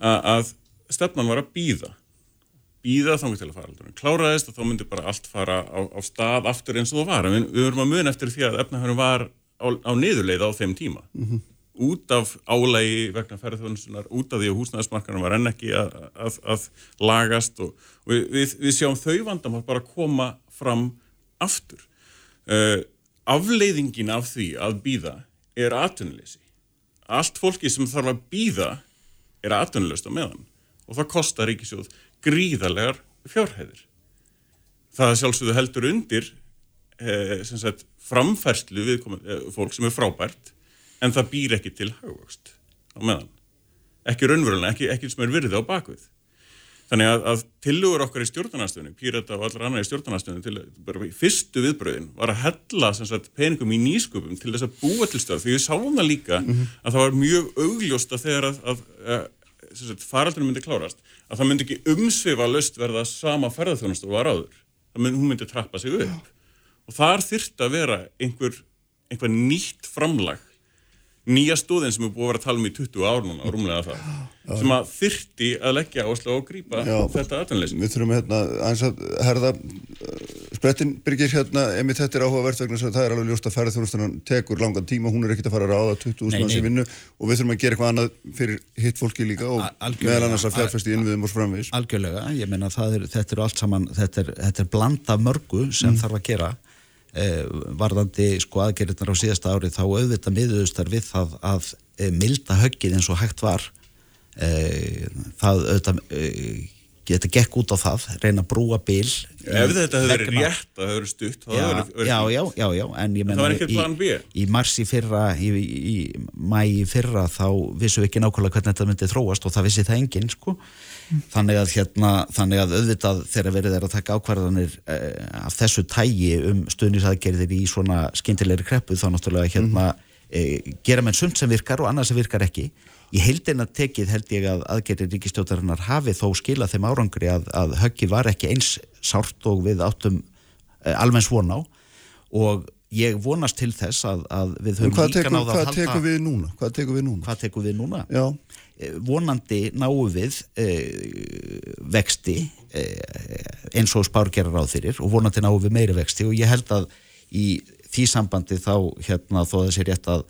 að stefnan var að býða býða þannig til að faraldurinn kláraðist og þá myndi bara allt fara á, á stað aftur eins og það var, við, verum að mun eftir því að efnahörnum var á, á niðurleið á þeim tíma mm -hmm. út af álægi vegna ferðarþjónusunar, út af því að húsnæðismarkarnir var enn ekki að, að, að lagast og, og við, við, við sjáum þau vandamál bara koma fram aftur. Uh, afleiðingin af því að býða er atvinnuleysi. Allt fólki sem þarf að býða er atvinnuleyst á meðan og það kostar ríkisjóð gríðarlegar fjárhæðir. Það sjálfsögðu heldur undir eh, sagt, framfærslu við eh, fólk sem er frábært en það býr ekki til haugvöxt á meðan. Ekki raunverulega, ekki, ekki sem er virðið á bakvið. Þannig að, að tilugur okkar í stjórnarnastöðunum, Pírata og allra annar í stjórnarnastöðunum til bara í fyrstu viðbröðin var að hella sagt, peningum í nýsköpum til þess að búa til stöð. Því við sáum það líka mm -hmm. að það var mjög augljóst að þegar að, að, að faraldunum myndi klárast, að það myndi ekki umsvifa löst verða sama ferðarþjónast og var áður. Myndi, hún myndi trappa sig upp. Já. Og þar þyrrt að vera einhver, einhver nýtt framlag nýja stóðin sem er búið að vera að tala um í 20 ár núna, rúmlega það, já. sem að þyrti að leggja áherslu og grípa já, þetta aðtunleysin. Við þurfum hérna að herða sprettin byrgir hérna, emi þetta er áhugavert vegna það er alveg ljóst að ferðarþjónustunan tekur langan tíma, hún er ekkit að fara að ráða 20.000 manns í vinnu og við þurfum að gera eitthvað annað fyrir hitt fólki líka og meðal annars að fjárfæsti innviðum og framvegis. Algjörlega, ég menna þetta er allt saman, þetta er, þetta er blanda mörgu sem mm. þarf að gera eh, varðandi sko aðgerðirnar á síðasta ári þá auðvitað miðuðustar við það að eh, milda höggið eins og hægt var eh, það auðvitað geta gekk út á það, reyna að brúa bíl Ef þetta hefur verið rétt að það hefur stutt já, já, já, já, já, en ég menna í, í mars í fyrra í, í, mæ í fyrra þá vissum við ekki nákvæmlega hvernig þetta myndi þróast og það vissi það enginn sko. Þannig að hérna, þannig að auðvitað þegar verið er að taka ákvarðanir eh, af þessu tægi um stuðnisaðgerðir í svona skindilegri kreppu þá náttúrulega hérna mm eh, gera menn sund sem virkar og annað sem virkar ekki í heildina tekið held ég að aðgerðir ríkistjótarinnar hafi þó skila þeim árangri að, að höggi var ekki eins sárt og við áttum eh, almenn svon á og ég vonast til þess að, að við höfum líka náða að halda Hvað tekum við núna? Hvað tekum við núna? Hvað tekum við núna? Já Eh, vonandi náu við eh, vexti eh, eins og spárgerar á þyrir og vonandi náu við meiri vexti og ég held að í því sambandi þá hérna þó að sé rétt að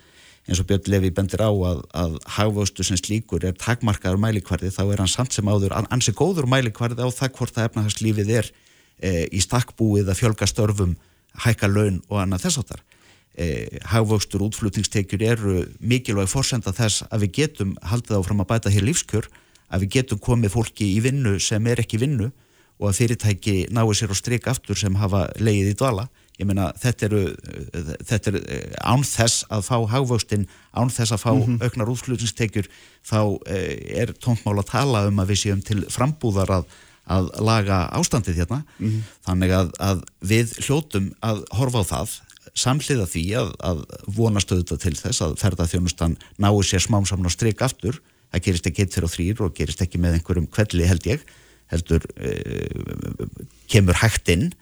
eins og Björn Levi bendir á að, að hagvöstu sem slíkur er takmarkaður mælikvarði þá er hann samt sem áður ansi góður mælikvarði á það hvort að efnahagslífið er e, í stakkbúið að fjölga störfum, hækka laun og annað þess áttar eh, hagvöxtur útflutningstekjur eru mikilvæg fórsenda þess að við getum haldið áfram að bæta hér lífskjör að við getum komið fólki í vinnu sem er ekki vinnu og að fyrirtæki náu sér á stryk aftur sem hafa leið í dvala ég meina þetta eru þetta er eh, án þess að fá hagvöxtin, án þess að fá mm -hmm. auknar útflutningstekjur þá eh, er tóntmál að tala um að við séum til frambúðar að, að laga ástandið hérna mm -hmm. þannig að, að við hljótum að horfa á það samhliða því að, að vonast auðvitað til þess að ferðarþjónustan náu sér smám saman á stryk aftur það gerist ekki eitt fyrir og þrýr og gerist ekki með einhverjum kvelli held ég heldur uh, kemur hægt inn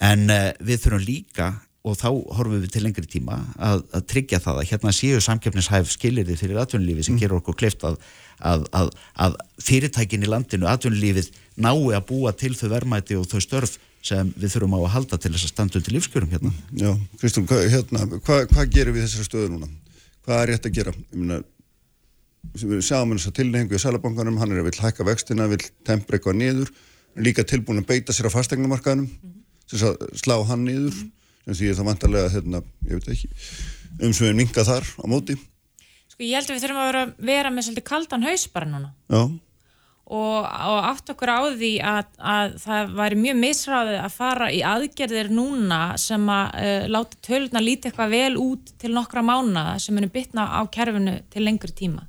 en uh, við þurfum líka og þá horfum við til lengri tíma að, að tryggja það að hérna séu samkeppnishæf skilirði fyrir atvinnulífi sem mm. gerur okkur kleift að, að, að fyrirtækin í landinu, atvinnulífið nái að búa til þau verðmæti og þau störf sem við þurfum á að halda til þess að standa undir lífskjörum hérna. Já, Kristún, hvað hérna, hva, hva gerum við þessari stöðu núna? Hvað er rétt að gera? Ég meina, við sjáum þess að tilhengu í Sælabankanum, hann er að vil hækka vextina, vil tempra eitthvað niður, líka tilbúin að beita sér á fastegnumarkaðinum, mm -hmm. Slá hann niður, sem því að það vantarlega, hérna, ég veit ekki, umsveginn minga þar á móti. Sko ég held að við þurfum að vera, vera með svolítið kaldan haus bara núna. Og, og átt okkur á því að, að það væri mjög misræðið að fara í aðgerðir núna sem að uh, láta töluna líti eitthvað vel út til nokkra mánuða sem munir bytna á kerfinu til lengri tíma.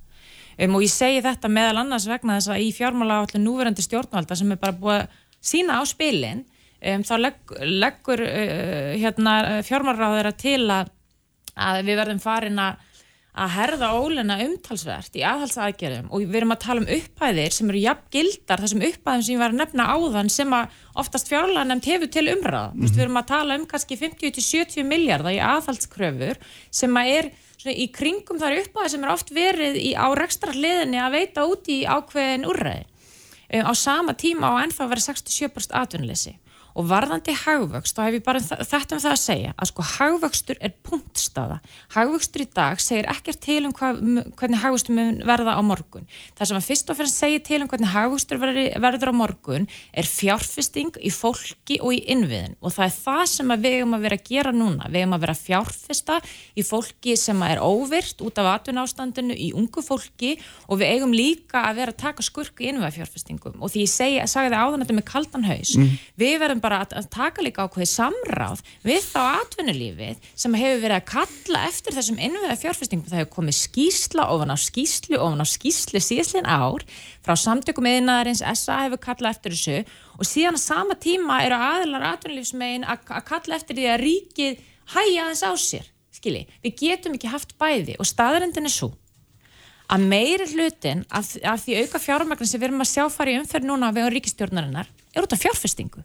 Um, og ég segi þetta meðal annars vegna þess að í fjármála allir núverandi stjórnvalda sem er bara búið að sína á spilin um, þá legg, leggur uh, hérna, fjármálaráður að til að að við verðum farin að að herða ólena umtalsvert í aðhalsaðgerðum og við erum að tala um upphæðir sem eru jafn gildar þessum upphæðum sem ég var að nefna áðan sem að oftast fjárlega nefnt hefur til umræða. Mm -hmm. Við erum að tala um kannski 50-70 miljardar í aðhalskröfur sem að er í kringum þar upphæði sem er oft verið í, á rekstra hliðinni að veita út í ákveðin úrræði. Um, á sama tíma á ennþá verið 67% atvinnleysi og varðandi hagvöxt, þá hef ég bara þetta um það að segja, að sko hagvöxtur er punktstaða. Hagvöxtur í dag segir ekkert til um hvað, hvernig hagvöxtur mun verða á morgun. Það sem að fyrst og fyrir segir til um hvernig hagvöxtur verður á morgun er fjárfesting í fólki og í innviðin og það er það sem við hefum að vera að gera núna. Við hefum að vera að fjárfesta í fólki sem er óvirt út af atvinnástandinu í ungu fólki og við eigum líka að vera að taka skurku innviðafjárfestingum og því ég segi, sagði áðan þetta með kaldan haus, mm. við verðum bara að, að taka líka ákveði samráð við þá atvinnulífið sem hefur verið að kalla eftir þessum innviða fjárfestingum. Það hefur komið skýsla ofan á skýslu ofan á skýslu síðslinn ár frá samtökum eðinaðarins, SA hefur kallað eftir þessu og síðan að sama tíma eru aðlar atvinnulífsmegin að, að kalla eftir því að ríkið hæja aðeins á sér. Skilji, við getum ekki haft bæði og staðarendin er svo að meiri hlutin af, af því auka fjármagnar sem við erum að sjá fara í umferð núna við á ríkistjórnarinnar er út af fjárfestingu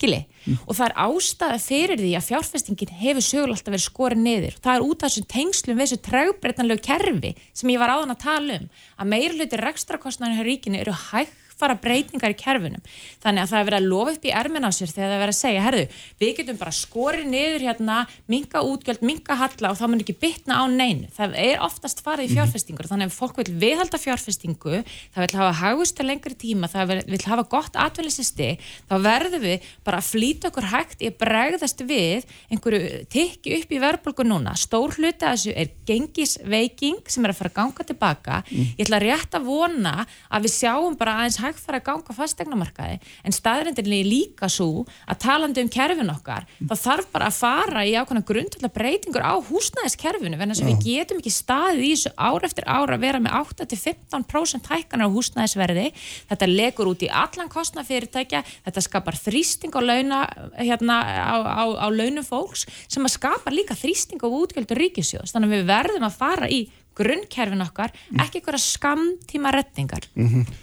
skilji mm. og það er ástæða fyrir því að fjárfestingin hefur sögul alltaf verið skorið niður það er út af þessum tengslum við þessu trægbreitnanlegu kerfi sem ég var áðan að tala um að meira hluti rekstrakostnæðinu hér ríkinu eru hægt fara breytingar í kerfinum þannig að það er verið að lofa upp í ermin á sér þegar það er verið að segja, herðu, við getum bara skorið niður hérna, minga útgjöld minga halla og það mun ekki bytna á neinu það er oftast farið í mhm. fjárfestingur þannig að fólk vil viðhalda fjárfestingu það vil hafa hagust til lengri tíma það vil, hafa gott atvelisisti þá verður við bara að flýta okkur hægt í að bregðast við einhverju tikki upp í verðbólku núna stór hluti að þessu er gengisveiking sem er að fara að ganga tilbaka mm. ég ætla rétt að vona að við sjáum bara aðeins hægt fara að ganga fastegnamarkaði en staðrindinni er líka svo að talandi um kerfin okkar þá þarf bara að fara í ákvæmna grundvölda breytingur á húsnæðiskerfinu en þess að við getum ekki staðið í þessu ár eftir ára að vera með 8-15% hækkanar á húsnæðisverði. Þetta legur út í allan kostnafyrirtækja þetta skapar þrýsting á, launa, hérna, á, á, á launum fólks sem að skapa líka þrýsting á útgjöldur ríkisjós þannig að við verðum að fara í grunnkerfin okkar, ekki eitthvað skamtíma rettingar. Mm -hmm.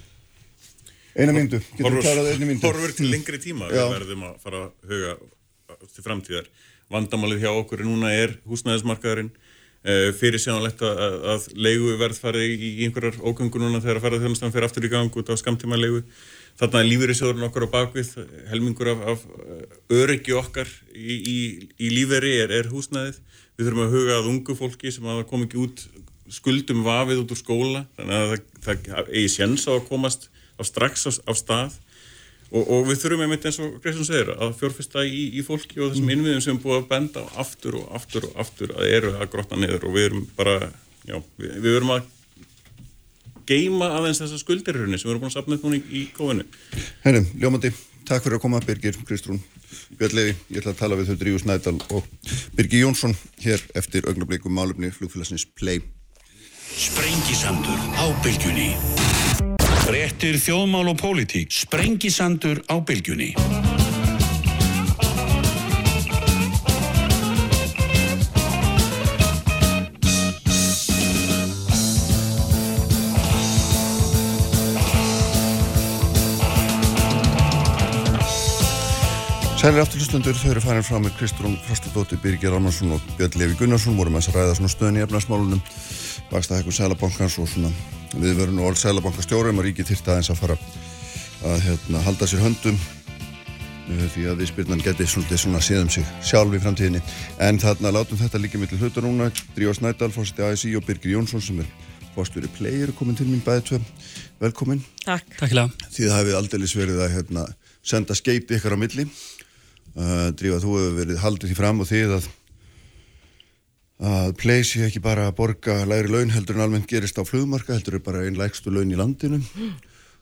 Eina myndu, getur klarað einu myndu. Horfur til lengri tíma, við verðum að fara að huga til framtíðar. Vandamálið hjá okkur núna er húsnæðismarkaðurinn, e, fyrir sérnalegt að, að leigu verð farið í einhverjar ógöngu núna þegar að fara þjónustan fyrir aftur í gang út á skamtíma leigu. Þarna er lífeyrisjóðurinn okkar á bakvið, helmingur af, af öryggi okkar í, í, í lífeyri er, er húsnæðið. Við þurfum að huga að ungu fólki sem hafa komið ekki út skuldum vafið út úr skóla, þannig að það, það eigi séns á að komast á strax á, á stað og, og við þurfum einmitt eins og Greiðsson segir að fjórfesta í, í fólki og þessum mm. innviðum sem er búið að benda aftur og aftur og aftur að eru að grotta niður og við erum bara, já, við, við erum að geima aðeins þessa skuldirhörni sem við erum búin að sapna upp núna í, í kóinu. Herrum, Ljómandi, takk fyrir að koma, Birgir, Kristrún, Björn Levi, ég ætla að tala við þau Dríus Nædal og Birgir Jónsson hér eftir augnablikum málumni flugfélagsins Play. Sprengisandur á bylgjunni Frettir þjóðmál og pólitík. Sprengisandur á bylgjunni. Sælir afturlustundur, þau eru farin frá með Kristrún Frostadóttir, Birgir Armarsson og Björn Levi Gunnarsson vorum að ræða svona stöðin í efnarsmálunum vaksta hekkur Sælabankans og svona við verum nú alls Sælabankastjórum og ríkið þyrta aðeins að fara að hérna, halda sér höndum uh, því að viðspyrnan geti svona, svona séðum sig sjálf í framtíðinni. En þarna látum þetta líka millir hlutar núna. Drívar Snædal, fórsti ASI og Birgir Jónsson sem er fórstjóri player komin til mín bæði tvö, velkomin. Takk, Því það hefði aldrei verið að hérna, senda skeiti ykkar á milli. Uh, Drívar, þú hefur verið haldið því fram og þið að að pleysi ekki bara að borga læri laun heldur en almennt gerist á flugmarka heldur er bara einn lægstu laun í landinu.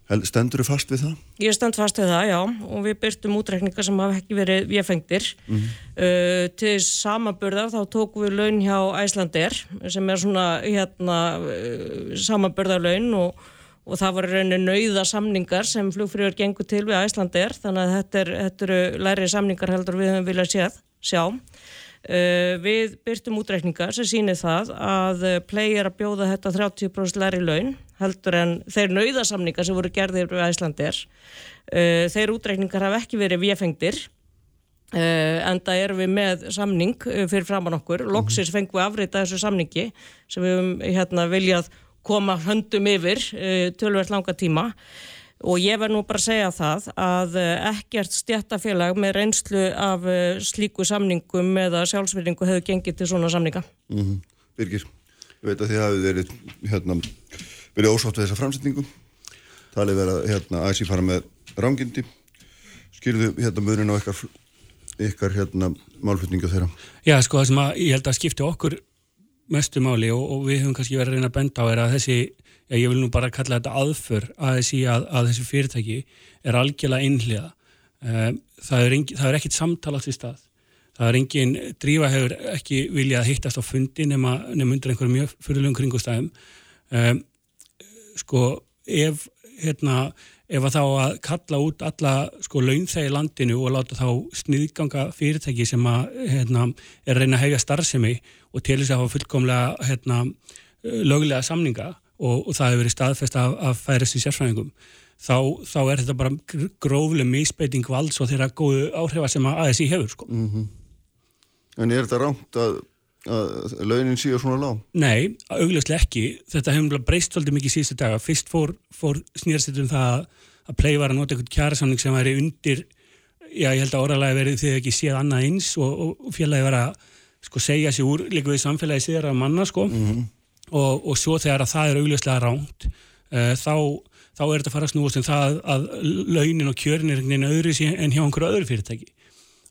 Stendur þú fast við það? Ég stend fast við það, já. Og við byrtum útrekningar sem hafa ekki verið viðfengtir mm -hmm. uh, til samaburðar þá tókum við laun hjá Æslander sem er svona hérna uh, samaburðarlaun og, og það var rauninni nauða samningar sem flugfrýður gengur til við Æslander þannig að þetta, er, eru læri samningar heldur við höfum viljað séð, sjá við byrtum útreikningar sem sýnir það að uh, Play er að bjóða þetta 30% læri laun heldur en þeir nauðasamningar sem voru gerðir við Æslandir uh, þeir útreikningar hafa ekki verið viðfengdir en það erum við með samning fyrir framann okkur. Loksins fengum við afrita þessu samningi sem við höfum hérna, viljað koma höndum yfir tölvert langa tíma og ég verð nú bara að segja það að eh, ekkert stjættafélag með reynslu af eh, slíku samningum eða sjálfsverðingu hefur gengið til svona samninga. Mm -hmm. Birgir, ég veit að þið hafið verið, hérna, verið ósátt við þessa framsetningu. Talið verið að hérna, ASI fara með rángindi. Skilðu hérna munin á ykkar, ykkar hérna, málflutningu þeirra? Já, sko það sem að, ég held að skipti okkur mestu máli og, og við höfum kannski verið að reyna að benda á er að þessi já, ég vil nú bara kalla þetta aðför að þessi, að, að þessi fyrirtæki er algjörlega innliða. Eh, það er, er ekkit samtalast í stað. Það er engin, drífa hefur ekki viljað að hittast á fundi nema, nema undir einhverjum mjög fyrirlegum kringustæðum. Um, sko, ef, hérna, ef að þá að kalla út alla sko launþegi landinu og láta þá sniðganga fyrirtæki sem að, hérna, er að reyna að hegja starfsemi og til þess að hafa fullkomlega, hérna, löglega samninga og, og það hefur verið staðfest af, af færistu sérfræðingum þá, þá er þetta bara grófleg misbeiting valds og þeirra góðu áhrifa sem að ASI hefur sko. mm -hmm. En er þetta rámt að, að launin síður svona lág? Nei, augljóslega ekki þetta hefur breyst svolítið mikið síðustu daga fyrst fór, fór snýrstittum það að play var að nota eitthvað kjærasamning sem væri undir já ég held að orðalagi verið þegar ekki séð annað eins og, og félagi var að sko segja sér úr líka við samfélagi síðar að manna sko. Mm -hmm og, og svo þegar að það er augljóslega ránt uh, þá, þá er þetta að fara að snúast en um það að launin og kjörin er einhvern veginn öðru en hjá einhverju öðru fyrirtæki.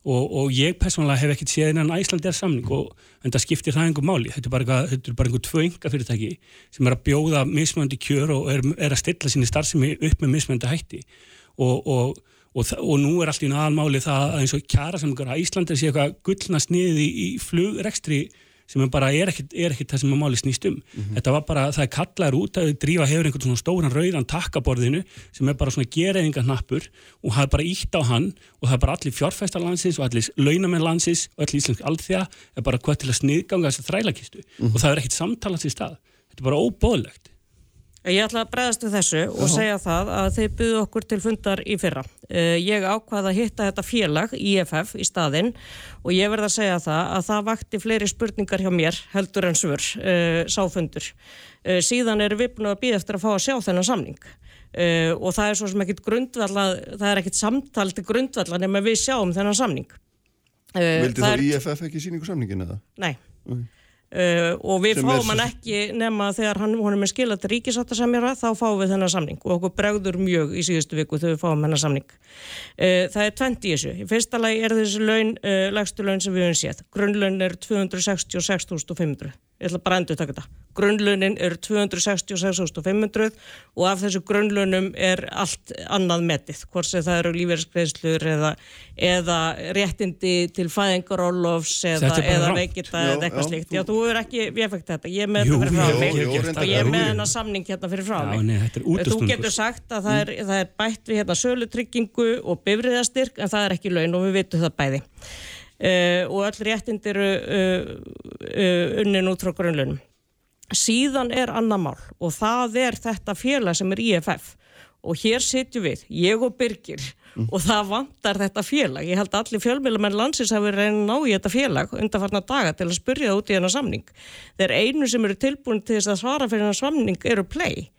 Og, og ég personlega hef ekkert séð innan Æslandir samning og en það skiptir það einhver máli. Þetta er bara, þetta er bara einhver tvö ynga fyrirtæki sem er að bjóða mismöndi kjör og er, er að stilla sinni starfsemi upp með mismöndi hætti. Og, og Og, og nú er allt í náðalmáli það að eins og kjara sem Íslandir sé eitthvað gullnast niður í, í flugrekstri sem bara er ekkit, er ekkit það sem að máli snýst um. Mm -hmm. Þetta var bara, það er kallaður út að drífa hefur einhvern svona stóran rauðan takkaborðinu sem er bara svona gereðingarnappur og það er bara ítt á hann og það er bara allir fjárfæstarlandsins og allir launamenn landsins og allir íslensk aldþjá er bara hvað til að sniðganga þessa þrælakistu mm -hmm. og það er ekkit samtalast í stað. Þetta er bara óbóðlegt. Ég ætla að bregðast við þessu og segja það að þeir byggðu okkur til fundar í fyrra. Eh, ég ákvaði að hitta þetta félag, IFF, í staðinn og ég verði að segja það að það vakti fleiri spurningar hjá mér heldur en svör, uh, sáfundur. Uh, síðan er við búin að býða eftir að fá að sjá þennan samning og það er svo sem ekkit grundvalla, það er ekkit samtal til grundvalla nema við sjáum þennan samning. Vildi þá er... IFF ekki síningu samningin eða? Nei. Okay. Uh, og við Sem fáum hann ekki nema þegar hann, hann er með skila til ríkisáttasemjara þá fáum við þennan samning. Og okkur bregður mjög í síðustu viku þegar við fáum hennar samning. Uh, það er 20 í þessu. Í fyrsta lagi er þessi laun, uh, legstu laun sem við höfum séð. Grunnlaun er 266.500 ég ætla bara að endur taka þetta. Grunnlaunin eru 266.500 og af þessu grunnlaunum er allt annað metið hvort sem það eru lífeyriskreislur eða, eða réttindi til fæðingarólofs eða, eða veikita eða eitthvað slíkt. Já, þú er ekki, fekk þetta, ég er með þetta fyrir frá mig. og ég er með hennar samning hérna fyrir frá mig. þú getur sagt að það er, það er bætt við hérna sölutryggingu og bifriðastyrk en það er ekki laun og við vitum það bæði Uh, og öll réttind eru uh, uh, unnin út frá grunnlunum. Síðan er annar mál og það er þetta félag sem er IFF og hér sitjum við, ég og Birgir mm. og það vantar þetta félag. Ég held að allir fjölmjölumenn landsins hafi reynið ná í þetta félag undanfarnar daga til að spurja það út í hennar samning. Þeir einu sem eru tilbúin til þess að svara fyrir hennar samning eru play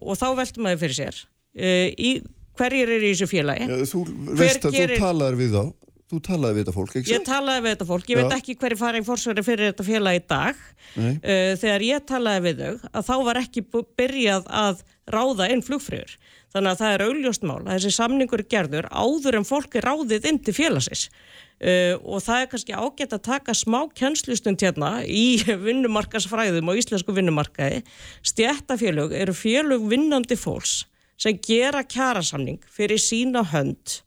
og þá veltum maður fyrir sér. Í, hverjir eru í þessu félagi? Ja, þú veist að gerir... þú talar við þá Þú talaði við þetta fólk, ekki? Ég talaði við þetta fólk, ég Já. veit ekki hverju farið fórsverði fyrir þetta félag í dag. Uh, þegar ég talaði við þau, að þá var ekki byrjað að ráða inn flugfröður. Þannig að það er augljóst mál að þessi samningur er gerður áður en fólk er ráðið inn til félagsins. Uh, og það er kannski ágætt að taka smá kjænslustund hérna í vinnumarkasfræðum og íslensku vinnumarkaði. Stjættafélög eru félög vinnandi fólks sem gera kjærasamning fyrir sína hönd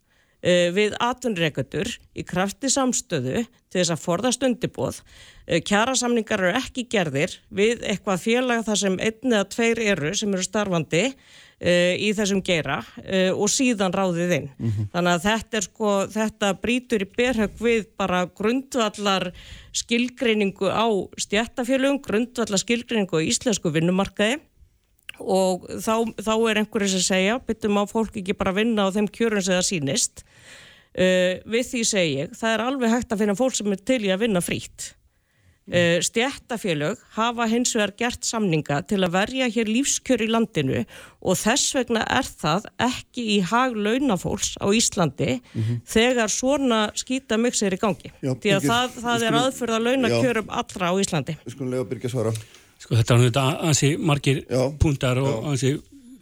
við atvinnreikendur í krafti samstöðu til þess að forðast undirbóð. Eh, kjærasamningar eru ekki gerðir við eitthvað félag þar sem einn eða tveir eru sem eru starfandi uh, í þessum geira uh, og síðan ráðið inn. Þannig að þetta sko, þetta brýtur í berhögg við bara grundvallar skilgreiningu á stjættafélugum, grundvallar skilgreiningu á íslensku vinnumarkaði og þá, þá er einhverjum sem segja, byttum á fólk ekki bara að vinna á þeim kjörun sem það sýnist. Uh, við því segi ég, það er alveg hægt að finna fólk sem er til í að vinna frýtt. Uh, stjættafélög hafa hins vegar gert samninga til að verja hér lífskjör í landinu og þess vegna er það ekki í hag launafólks á Íslandi þegar svona skýta mix er í gangi. Já, Því að Birgir, það, það við er aðfyrða launakjörum allra á Íslandi. Við skulum lega byrja svara. Sko þetta er þetta ansi margir Já. púntar og Já. ansi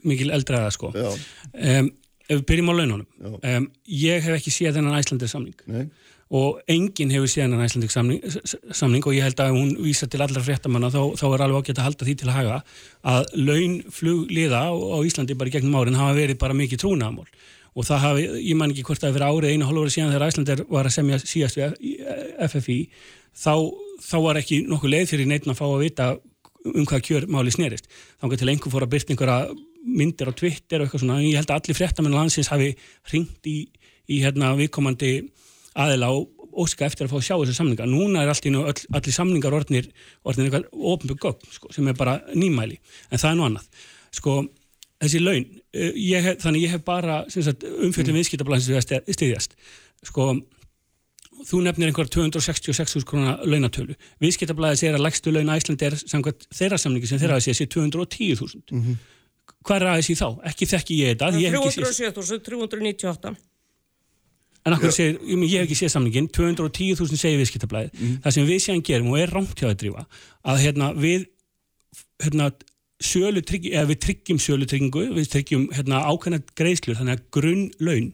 mikil eldraða sko. Um, ef við byrjum á laununum, um, ég hef ekki séð þennan æslandir samning Nei. og enginn hefur séð þennan æslandir samning, samning og ég held að hún vísa til allra fréttamanna þá, þá er alveg ágætt að halda því til að haga að launflugliða á, á Íslandi bara gegnum árin hafa verið bara mikið trúnaðamál og það hafi, ég man ekki hvort það hefur árið einu hálfur síðan þegar Æslandir var að semja síðast við FFI þá, þá var ekki nokkuð leið fyrir neitt að fá að vita um hvað kjör máli snerist. Þá til einhver fór að byrta einhverja myndir á Twitter og eitthvað svona en ég held að allir fréttamenn landsins hafi ringt í, í hérna viðkomandi aðila og óska eftir að fá að sjá þessu samninga. Núna er öll, allir samningar orðnir, orðnir eitthvað ofnbjörg gögn sko, sem er bara nýmæli. En það er nú annað. Sko, þessi laun eh, ég hef, þannig ég hef bara umfjöldum mm. viðskiptablansins við að styðjast. Sko þú nefnir einhver 266.000 krónar launatölu. Viðskiptablaðið segir að lægstu laun Æslandi er samkvæmt þeirra samningi sem þeirra að segja sé 210.000. Hvað er aðeins í þá? Ekki þekki ég þetta. Ég hef ekki séð- 307.398. En akkur segir, ég, hef ekki séð samningin, 210.000 segir viðskiptablaðið. Það sem við séðan gerum og er rangt hjá að drífa, að hérna, við hérna, sölu tryggi, eða við tryggjum sölu tryggingu, við tryggjum hérna, ákveðna greiðslur, þannig að grunnlaun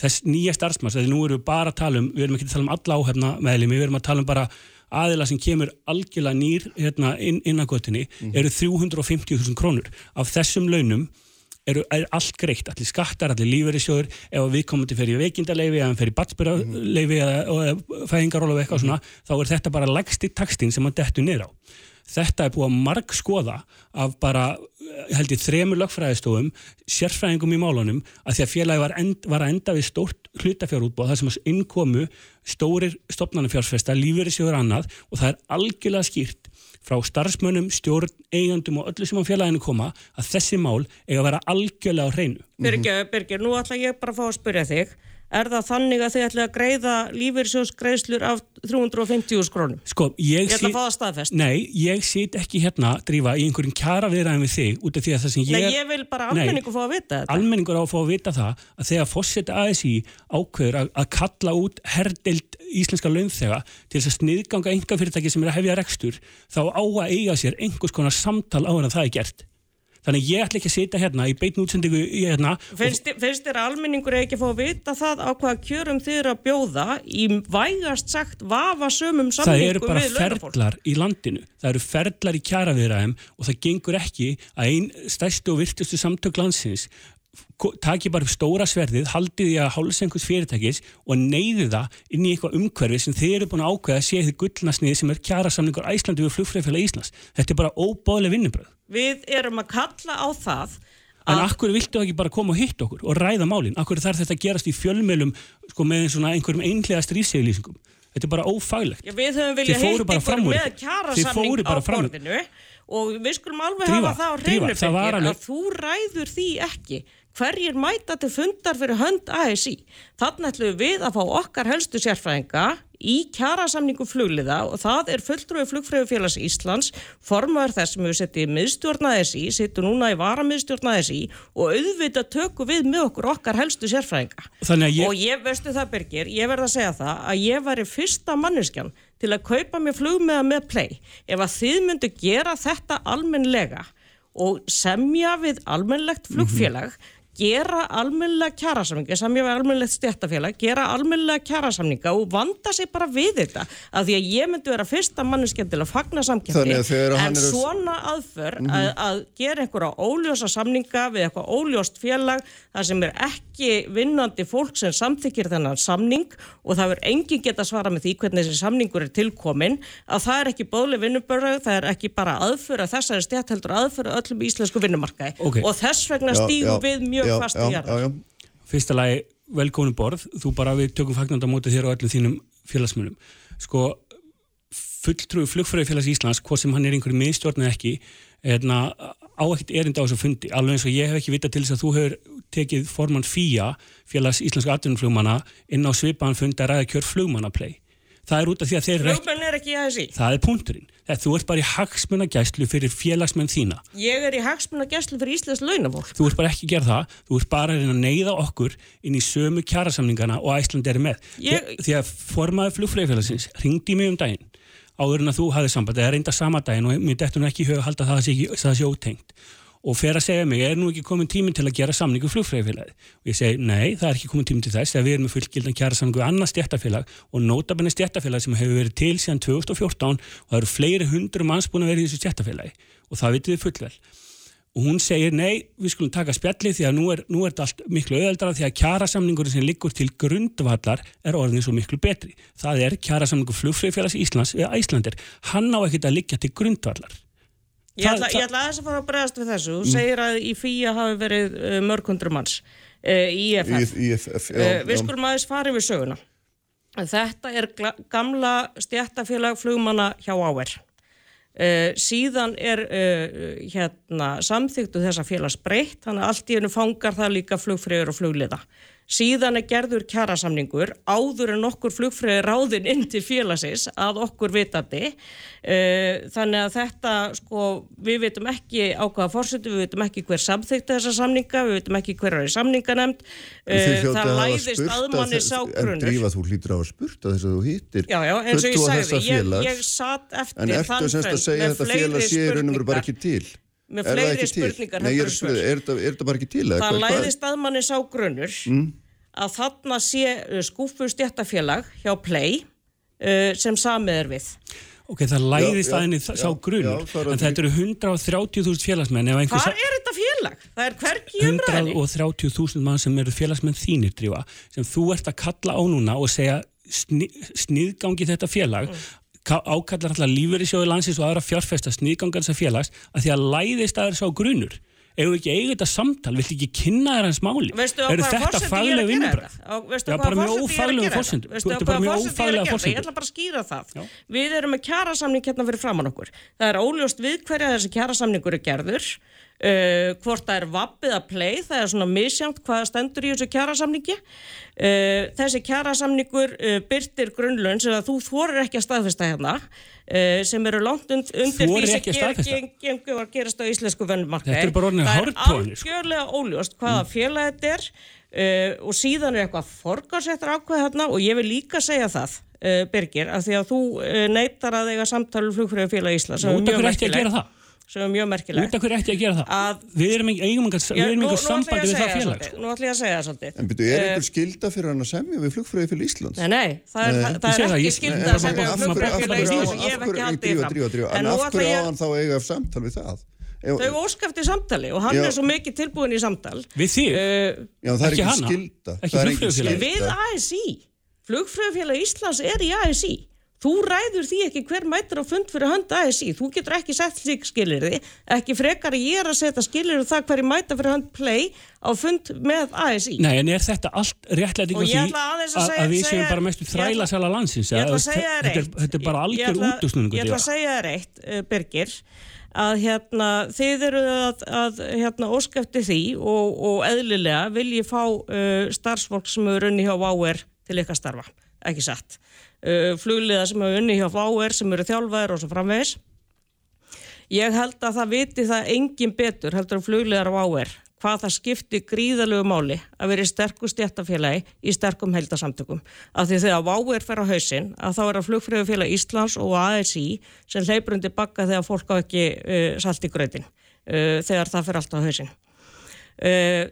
þess nýja starfsmanns, þegar nú erum við bara að tala um, við erum ekki að tala um alla áhefna meðlimi, við erum að tala um bara aðila sem kemur algjörlega nýr hérna, inn, inn að göttinni, eru 350.000 krónur. Af þessum launum eru, er allt greitt, allir skattar, allir lífeyrissjóður, ef að viðkomandi fer í veikindaleifi eða hann fer í batsbyrjarleifi eða, eða fæðingaróla og eitthvað svona, þá er þetta bara lægsti takstinn sem hann dettur niður á. Þetta er búið að marg skoða af bara, eh, held ég, þremur lögfræðistofum, sérfræðingum í málunum, að því að félagi var, end, var að enda við stórt hlutafjárútbóð, þar sem að innkomu stórir stopnarnafjársfesta, lífeyrissjóður annað og það er algjörlega skýrt frá starfsmönnum, stjórn, eigandum og öllu sem á félaginu koma að þessi mál eiga að vera algjörlega á hreinu. Birgir, Birgir, nú ætla ég bara að fá að spyrja þig. Er það þannig að þið ætla að greiða lífyrsjóðsgreiðslur af 350.000 krónum? Sko, ég, Ég ætla að fá það staðfest. Nei, ég sit ekki hérna drífa í einhverjum kjara viðræðum við þig út af því að það sem ég... Nei, ég vil bara almenningu fá að vita þetta. Almenningur á að fá að vita það að þegar fórseta ASI ákveður að, að kalla út herdild íslenska launþega til þess að sniðganga enga fyrirtæki sem er að hefja rekstur þá á að eiga sér einhvers konar samtal á Þannig ég ætla ekki að sitja hérna í beitn útsendingu hérna Finnst, þér að almenningur eigi ekki að fá að vita það á hvaða kjörum þið eru að bjóða í vægast sagt vafa sömum það samningum eru bara við launafólk? ferlar í landinu það eru ferlar í kjaraviðræðum og það gengur ekki að einn stærstu og virtustu samtök landsins taki bara stóra sverðið, haldið því að hálsengus fyrirtækis og neyði það inn í eitthvað umhverfi sem þeir eru búin að ákveða að sé þið gullnasnið sem er kjarasamningur Æslandi við flugfræðfélag Íslands. Þetta er bara óbáðlega vinnubröð. Við erum að kalla á það En akkur viltu ekki bara koma og hitta okkur og ræða málinn? Akkur þarf þetta að gerast í fjölmjölum sko, með einhverjum einhlega stríðseglýsingum? Þetta er bara ófaglegt. Já, við höfum viljað hitt ykkur með kjarasamning á borðinu og við skulum alveg Drífa, hafa það á alveg- að þú ræður því ekki hverjir mæta til fundar fyrir hönd ASI. Þannig ætlum við að fá okkar helstu sérfræðinga í kjarasamningu flugliða og það er fulltrúi flugfröðufélags Íslands, formaður þess sem við setjum í miðstjórn ASI, setjum núna í varamiðstjórn ASI og auðvitað tökum við með okkur okkar helstu sérfræðinga. Ég- Og ég veistu það Birgir, ég verð að segja það að ég væri fyrsta manneskjan til að kaupa mér flugmiða með play ef að þið myndu gera þetta almennlega og semja við almennlegt flugfélag gera almennilega kjærasamninga var almennilegt stjættafélag, gera almennilega kjærasamninga og vanda sig bara við þetta af því að ég myndi vera fyrsta manneskja til að fagna samkjöndi að en er að- svona aðför að, að gera einhverja óljósa samninga við eitthvað óljóst félag þar sem er ekki vinnandi fólk sem samþykir þennan samning og það verður enginn geta svara með því hvernig þessi samningur er tilkomin að það er ekki bóðlega vinnubörðu, það er ekki bara aðföra þessari stjætt heldur aðföra öllum íslensku vinnumarkaði. Ok. og þess vegna stígum við mjög já, fast já, í jarðar. fyrsta lagi velkomin borð, þú bara við tökum fagnandi á móti þér og öllum þínum félagsmjölum sko fulltrúi flugfröðufélags Íslands, hvort sem hann er einhverju miðstjórn eða ekki, erna, á ekkert erinda á þessu fundi, alveg eins og ég hef ekki vita til þess að þú hefur tekið formann FIA, félags Íslenska atvinnumflugmanna inn á svipaðan fund að ræða kjör flugmannaplay. Það er út af því að þeir Flugmenn er ekki í ASI. það er punkturinn. Þegar þú ert bara í hagsmunagæslu fyrir félagsmenn þína. Ég er í hagsmuna gæslu fyrir Íslands launafólk. Þú ert bara ekki að gera það, þú ert bara að að neyða okkur inn í sömu kjærasamningana og Æsland er með. Ég- Því, að formaður flugfræðifélagsins ringdi mig um daginn áður en að þú hafði samband, eða reynda sama daginn og mér dettur nú ekki í huga að halda það að það það sé ótengt og fer að segja mig, er nú ekki komin tíminn til að gera samningu flugfræðifélagi? Og ég segi, nei, það er ekki komin tíminn til þess, þegar við erum með fullgildan kjæra samningu við annað stjættafélag og nótabenni stjættafélag sem hefur verið til síðan 2014 og það eru fleiri hundru manns búin að vera í þessu stjættafélagi og það vitið þið fullvel og hún segir nei, við skulum taka spjalli því að nú er, nú er þetta allt miklu auðveldara því að kjærasamningurinn sem liggur til grundvallar er orðin svo miklu betri. Það er kjærasamningur flugfröðfélags Íslands Ég ætla, ég ætla aðeins að fara að bregðast við þessu. Þú segir að í FÍA hafi verið uh, mörgundur manns uh, í já, Uh, við skulum aðeins fara yfir söguna. Þetta er gamla stjættafélag flugmanna hjá áver. Uh, síðan er hérna, samþyktu þessa félags breytt, þannig að allt í hennu fangar það líka flugfröður og flugliða. Síðan er gerður kjærasamningur áður en okkur flugfröður ráðin inn til félagsins að okkur vitandi. Uh, þannig að þetta, sko, við veitum ekki á hvaða fórsetu, við veitum ekki hver samþykta þessa samninga, við veitum ekki hver er. Þið Uh, hljótið það læðist spurt að manni þess- sá En drífa þú hlýtur á að spurta þess að þú hittir Já, já, eins og ég sagði, ég, ég satt eftir þann með fleiri spurningar. Með Er fleiri spurningar Nei, er er þetta- er þetta bara ekki til? Það hvað- hvað- læðist að manni sá grunnur Mm. að þarna sé uh, skúfu stjættafélag hjá Play uh, sem samið er við. Ok, það læðist já, að henni já, sá já, er en þetta eru 130.000 félagsmenn. sa- er þetta félag? Það er hverki í umræðinni. 130.000 mann sem eru félagsmenn þínir drífa, sem þú ert að kalla á núna og segja sni, sniðgangi þetta félag mm. Ákallar alltaf lífeyrisjóði landsins og aðra fjárfesta sniðgangar þessa félags að því að læðist að þess á grunur við ekki eiga þetta samtal, viltu ekki kynna þér hans máli eru þetta er fagleg að gera vinnubröð þetta? Á- Veistu Já, á bara mjög er gera forsendum. þetta? Ert bara mjög er ófaglega þetta? Ég ætla bara að skýra það. Við erum með kjærasamning hérna fyrir framann okkur. Það er óljóst við hverja þessi kjærasamningur er gerður. Uh, hvort það er vappið að play, það er svona misjánt hvað stendur í þessu kjærasamningi. Uh, þessi kjærasamningur uh, byrtir grunnlaun sem að þú þorir ekki að staðfesta hérna sem eru langt und, undir því sem ger- gengur að gerast á íslensku vennumarkaði. Þetta er bara orðnir Það er sko. algjörlega óljóst hvaða félag þetta er og síðan er eitthvað forgásettar ákveð hérna og ég vil líka segja það Birgir, af því að þú neytar að eiga samtali flugfröðufélag Íslands sem er út af mjög merkilegt það sem er mjög merkilegt út af hverju ætti að gera það Að- við erum við ég sambandi að við það félag svolítið, Nú ætla ég að segja það svolítið En byrju, er Eh, einhver skilda fyrir hann að semja við flugfröðufélag Íslands? Nei, nei, það er, Nei. það, Ég það segi er það, ekki ég- skilda að semja um bara- flugfröðufélag bara- Íslands og ég hef ekki haldið drífa. fram En af hverju á ég hann þá að eiga samtal við það? Þau óska eftir samtali og hann Já. er svo mikið tilbúin í samtal við þig uh, Já, það er Ekki skilda. Ekki Það er engin flugfreyjufélagið. skylda. Við ASI, flugfröðufélag Íslands er í ASI. Þú ræður því ekki hver mætir á fund fyrir hönd ASI. Þú getur ekki sett slík skilirði, ekki frekar ég er að setja skilirði það hverju mæta fyrir hönd play á fund með ASI. Nei, en er þetta allt á ég því að að, að við séum bara mestu ég ætla- þrælasala landsins Ég ætla að segja þér þetta, er, eitt. þetta er bara algjör útusnúningur Ég ætla að segja þér eitt, Birgir, að hérna, þið eru að, að hérna, óskæfti því og, og eðlilega vil ég fá uh, starfsfólk sem eru unni hjá Váer til ykkar starfa, ekki satt. Uh, flugliða sem eru unni hjá Váer sem eru þjálfaðir og svo framvegis. Ég held að það viti það engin betur heldur en flugliðar á Váer hvað það skipti gríðalögu máli að vera í sterku stjættafélagi í sterkum heldasamtökum. Af því þegar Váer fer á hausinn að þá er það flugfröðufélag Íslands og ASI sem hleypur undir bakka þegar fólk á ekki uh, salt í gröðin uh, þegar það fer allt á hausinn. Uh,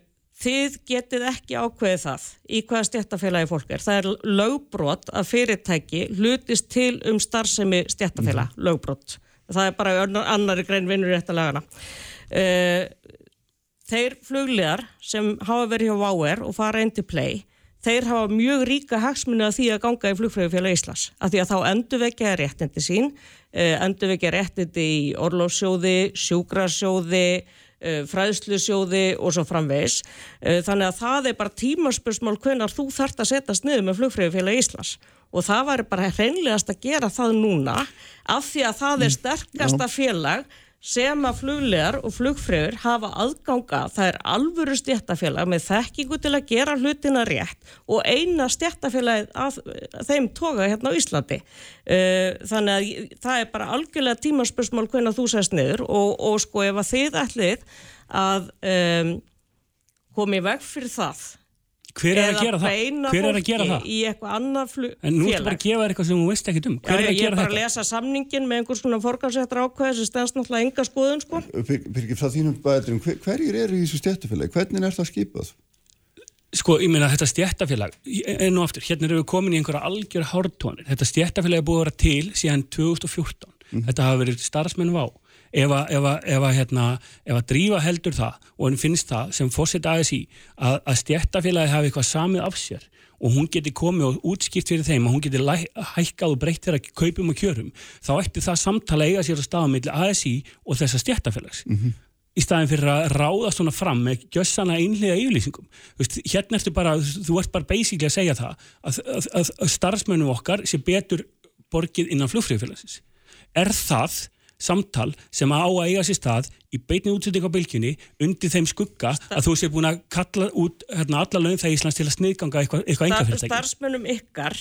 þið getið ekki ákveðið það í hvaða stjættafélagi fólk er. Það er lögbrot að fyrirtæki hlutist til um starfsemi stjættafélag, Mhm. lögbrot. Það er bara annar- annari grein vinnur rétt að lagana. Uh, þeir flugliðar sem hafa verið hjá Váer og fara inn til play, þeir hafa mjög ríka hagsmunni að því að ganga í flugfræðufélag Íslands. Af því að þá endurvekja réttindi sín, uh, endurvekja réttindi í orlófsjóði, sjúkrasjóði, uh, fræðslusjóði og svo framvegis. Uh, þannig að það er bara tímaspursmál hvenar þú þart að setjast niður með flugfræðufélag Íslands. Og það væri bara hreinlegast að gera það núna af því að það er sterkasta félag sem að fluglegar og flugfröður hafa aðganga, það er alvöru stjættafélag með þekkingu til að gera hlutina rétt og eina stjættafélagið að, þeim toga hérna á Íslandi. Uh, þannig að það er bara algjörlega tímaspörsmál hvernig þú sést niður og, og sko ef að þið ætlið að um, komi veg fyrir það Hver er að gera það? beina Hver er að fólki gera það? í eitthvað annað flug, En nú ertu bara að gefa þér eitthvað sem þú veist ekkert um. Já, Hver er já, að ég er gera bara að þetta? lesa samningin með einhvers konar forgansættar ákveði sem stendst náttúrulega enga skoðun sko. Birgir, frá þínum bæðurum, hver, hverjir eru í þessu stjættufélagi? Hvernig er það skipað? Sko, ég meina þetta stjættafélag, enn og aftur, hérna erum við komin í einhverja algjör hártónir. Þetta stjættafélag er búið að vera til síðan 2014. Þetta hafa verið starfsmenn vá. Ef að, ef að, ef að, hérna, ef að drífa heldur það og henni finnst það sem fórsett aðeins í að, að stjættafélagi hafi eitthvað samið af sér og hún geti komið og útskipt fyrir þeim og hún geti hækkað og breytt þeirra kaupum og kjörum, þá ætti það samtala eiga sér að staða milli ASI og þessa stjættafélags í staðin fyrir að ráða svona fram með gjössana einlega yfirlýsingum. Veist, hérna ertu bara, þú ert bara basically að segja það að, að, að, að starfsmönnum okkar sé betur borgið innan flugfríðfélagsins. Er það samtal sem á að eiga sér stað í beinni útsending á bylgjunni undir þeim skugga að þú sé búin að kalla út hérna, alla laun það Íslands til að sniðganga eitthvað, Star, engafyrirtæki? starfsmönnum ykkar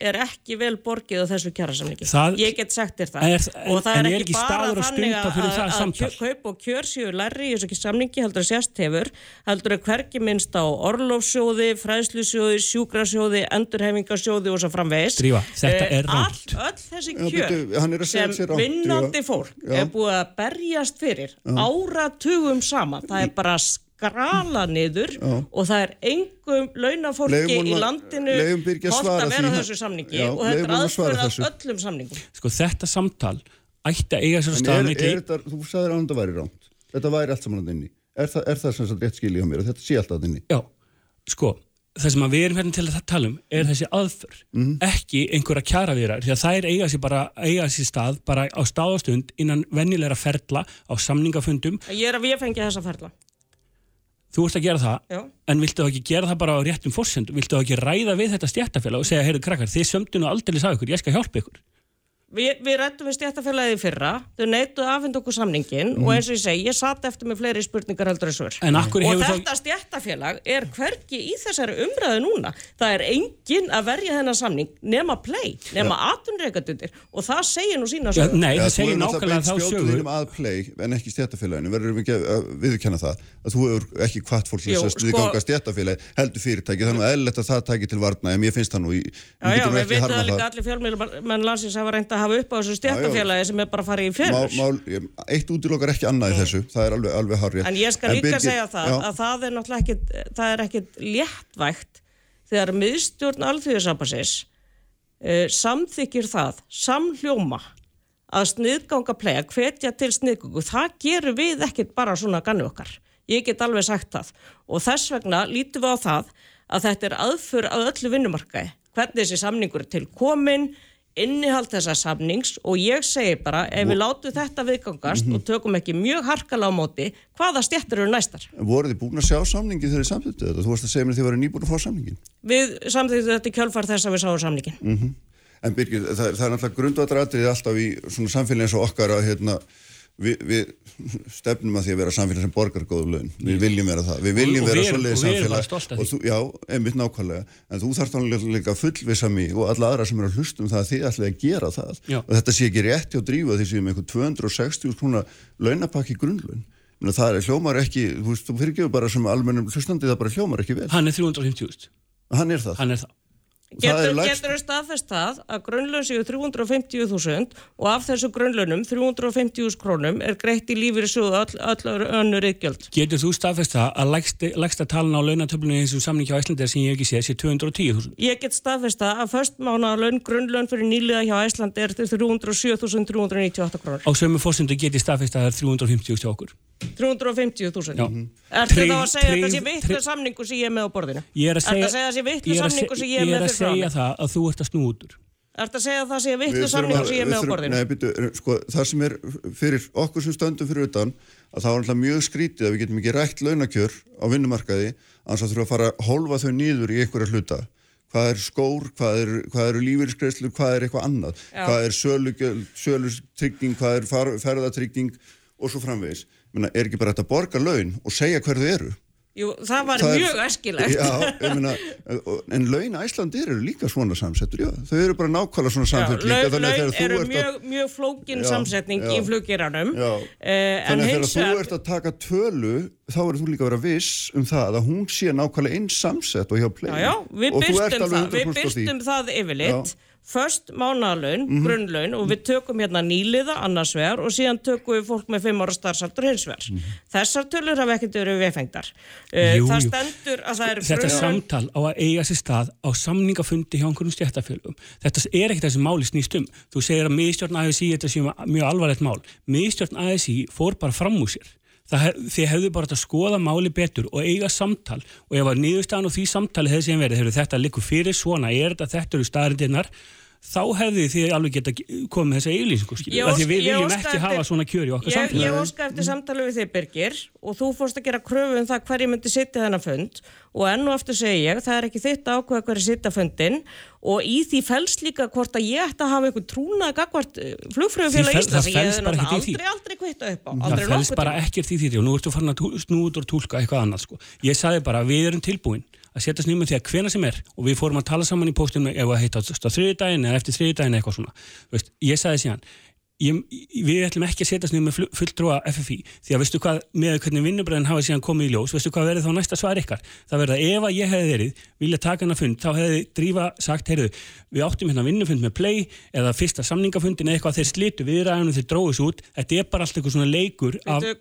er ekki vel borgið á þessu kjærasamlingi. Ég get sagt þér það. Er- en- og það er er ekki ekki bara þannig stunda fyrir það að, kaup og kjör séu lærri í þessu ekki samlingi heldur að sérst hefur, heldur að hvergi minnst á orlofsjóði, fræðslusjóði, sjúkrasjóði, endurhefingasjóði og svo framvegis. Drífa, þetta Eh, er rangt. Allt, öll þessi Já, kjör bíddu, hann er að segja sem vinnandi fólk Já. er búið að berjast fyrir áratugum saman. Það er bara skrala niður og það er engum launafólki í landinu Birgi að vera þessu samningi Já, og þetta er honum að svara aðförð af þessu. öllum samningum. Sko þetta samtal ætti að eiga sér er, er þetta, þú sagðir að þetta væri rámt. Þetta væri allt saman að inni. Er það, er það sem sagt rétt skilja á mér að þetta sé alltaf að inni? Já, sko, það sem að við erum hérna til að tala um er þessi aðför, ekki einhverja kjaraviðrar, því að þær eiga sér bara, eiga sér stað bara á stáðastund innan venjulegra ferla á samningafundum. Ég er að við fengi þessa ferla. Þú ert að gera það, Já. en viltu þá ekki gera það bara á réttum fórsendum? Viltu þá ekki ræða við þetta stjættafélag og segja, heyrðu krakkar, þið sömdu nú aldrei sagði ykkur, ég skal hjálpa ykkur. Vi, við rættum við stjættafélagið í fyrra, þau neituðu aðfind okkur samningin og eins og ég segi, ég satt eftir með fleiri spurningar heldur en svör. En af hverju og hefur þá- þetta stjættafélag er hvergi í þessari umræðu núna. Það er enginn að verja þennan samning nema play, nema atunreikatundir og það segir nú sína sögur. nei, Já, það þú segir hefur náttúrulega nákvæmlega beint þá spjótið sögu. þínum að play en ekki stjættafélaginu. Verður við ekki að viðurkenna það að þú hefur ekki hvart fólk þess að sko- sniðganga stjættafélagi heldur fyrirtæki þannig að það tæki til varna en ég finnst það nú í Já, já, að hafa upp á þessu stjættafélagi sem er bara að fara í fyrir. eitt útilokkar ekki annað í þessu, það er alveg, alveg hárið. En ég skal líka segja það að það er náttúrulega ekkit, það er ekkit léttvægt þegar miðstjórn alþjóðisabasis uh, samþykir það, samhljóma að sniðganga playa, hvetja til sniðgöngu, það gerum við ekkit bara svona gannu okkar. Ég get alveg sagt það og þess vegna lítum við á það að þetta er aðför að öllu vinnumarkaði. Hvernig þessi samningur er til komin, innihald þessa samnings og ég segi bara ef við látum þetta viðgangast og tökum ekki mjög harkala á móti, hvaða stjættur eru næstar? Voruð þið búin að sjá samningi þegar þið samþýttu þetta? Þú varst að segja mér að þið varu nýbúin að fá samningin. Við samþýttum þetta í kjölfar þess að við sáum samningin. En Birgir, það, það er náttúrulega grundvallratrið alltaf í svona samfélagi eins og okkar að hérna, við, við stefnum að því að vera samfélag sem borgar góðu laun. Við viljum vera það. Við viljum Og- og vera og erum samfélag. Og þú, já, einmitt nákvæmlega. En þú þarft þá líka fullvisa mig og alla aðra sem eru að hlusta um það að þið ætlaði að gera það. Já. Og þetta sé ekki rétt hjá drífa því sem einhver 260 svona launapakki grunnlaun. Það er hljómar ekki, þú veist, þú fyrirgefur bara sem almennum hlustandi það bara hljómar ekki vel. Hann er 350.000, Hann er það. hann er það. Það Getur, getur staðfest það að grunnlaun séu 350.000 og af þessu grunnlaunum 350.000 krónum er greitt í lífið sjóðu öll, öll önnur yggjöld. Getur þú staðfest það að lægsta talan á launatöflunni eins og samning hjá Íslandi sem ég ekki séð sé 210.000? Ég get staðfest það að först mánu laun, grunnlaun fyrir nýliða hjá Æsland er 307.398 krónur. Á sömu fórsendu get ég staðfest að það er 350 hjá okkur. 350.000. Já. Ertu Tryggð- þá að segja að þetta sé tryggð- samningu sem ég er með á borðinu? Ég er að Ertu að segja að það sé ég er að samningu sem se- ég er ég með er að fyrir frá segja það að þú ert að snúður. Ertu að segja að það sé þurfum samningu að- sem ég er með á borðinu? Nei, byrju, sko, það sem er fyrir okkur sem stöndum fyrir utan að það var alltaf mjög skrítið að við getum ekki rætt launakjör á vinnumarkaði annars að þurfa að fara að hólfa þau nýður í einhverja hluta hvað er skór, hvað er, hvað eru lífeyriskreislu, hvað er eitthvað annað Já. hvað er sölutrygging hvað er ferðatrygging og svo framvegis Menna, er ekki bara þetta að borga laun og segja hver þau eru? Jú, það var Það mjög æskilegt. Já, ég meina, en laun Æslandir eru líka svona samsettur, já, þau eru bara nákvæmlega svona samsett líka, laun, þannig að laun þegar þú eru ert að mjög, mjög flókin Já, samsetning já. í fluggeranum uh, en Þannig að þegar þú ert að taka tölu þá verður þú líka að vera viss um það að hún sé nákvæmlega eins samsett og hjá play. Já, já, við byrstum það, við 100% á því. byrstum það yfirleitt Först mánalaun, Mhm. grunnlaun og við tökum hérna nýliða annars vegar og síðan tökum við fólk með 5 ára starfsaldur hins vegar. Mhm. Þessar tölur hafa ekkert verið viðfengdar. Uh, Jú, það stendur að það eru Þetta samtal á að eiga sér stað á samningafundi hjá einhverjum stjættafélugum. Þetta er ekkert þessi máli snýst um. Þú segir að miðstjórn ASI þetta sé mjög alvarlegt mál. Miðstjórn ASI fór bara fram úr sér. Hef- þið hefðu bara að skoða máli betur og eiga samtal. Og ef að niðurstaðan og því samtali hefði sem verið, hefur þetta likur fyrir svona, er þetta, þetta eru staðrindirnar þá hefði þið alveg geta komið þessa eiginlýsingu Ég skilur, af því við viljum ekki eftir- hafa svona kjör í okkar Ég, ég samfélagi. óska eftir samtali við þig Birgir og þú fórst að gera kröfu um það hverju myndi sitja þennan fund. Og enn og aftur segi ég, það er ekki þitt ákveða hverju sitja fundin og í því fælst líka hvort að ég ætti að hafa einhvern trúnað gagvart flugfröðufélag Því fel- Íslands. ég hefði náttúrulega í aldrei, aldrei kvitta upp á Það nokkuð bara ekkert í því og nú ertu farin að og tólka eitthvað annað sko. Ég sagði bara við erum tilbúin að setja snýmum því að hvena sem er og við fórum að tala saman í póstunum ef að heita á þriðdægin eða eftir þriðdægin eitthvað svona. Veist, ég sagði síðan ég, við ætlum ekki að setja snýmum fulltrúa FFI því að veistu hvað með hvernig vinnubræðin hafa síðan komið í ljós veistu hvað verið þá næsta svar ykkar? Það verið að ef að ég hefði verið vilja taka hana fund þá hefði drífa sagt heyrðu við áttum hérna vinnufund með play eða fyrsta samningafundin eða eitthvað þeir slitu viðræðunum þeir dróðu svo út. Þetta er bara allt eitthvað svona leikur af, Veitu,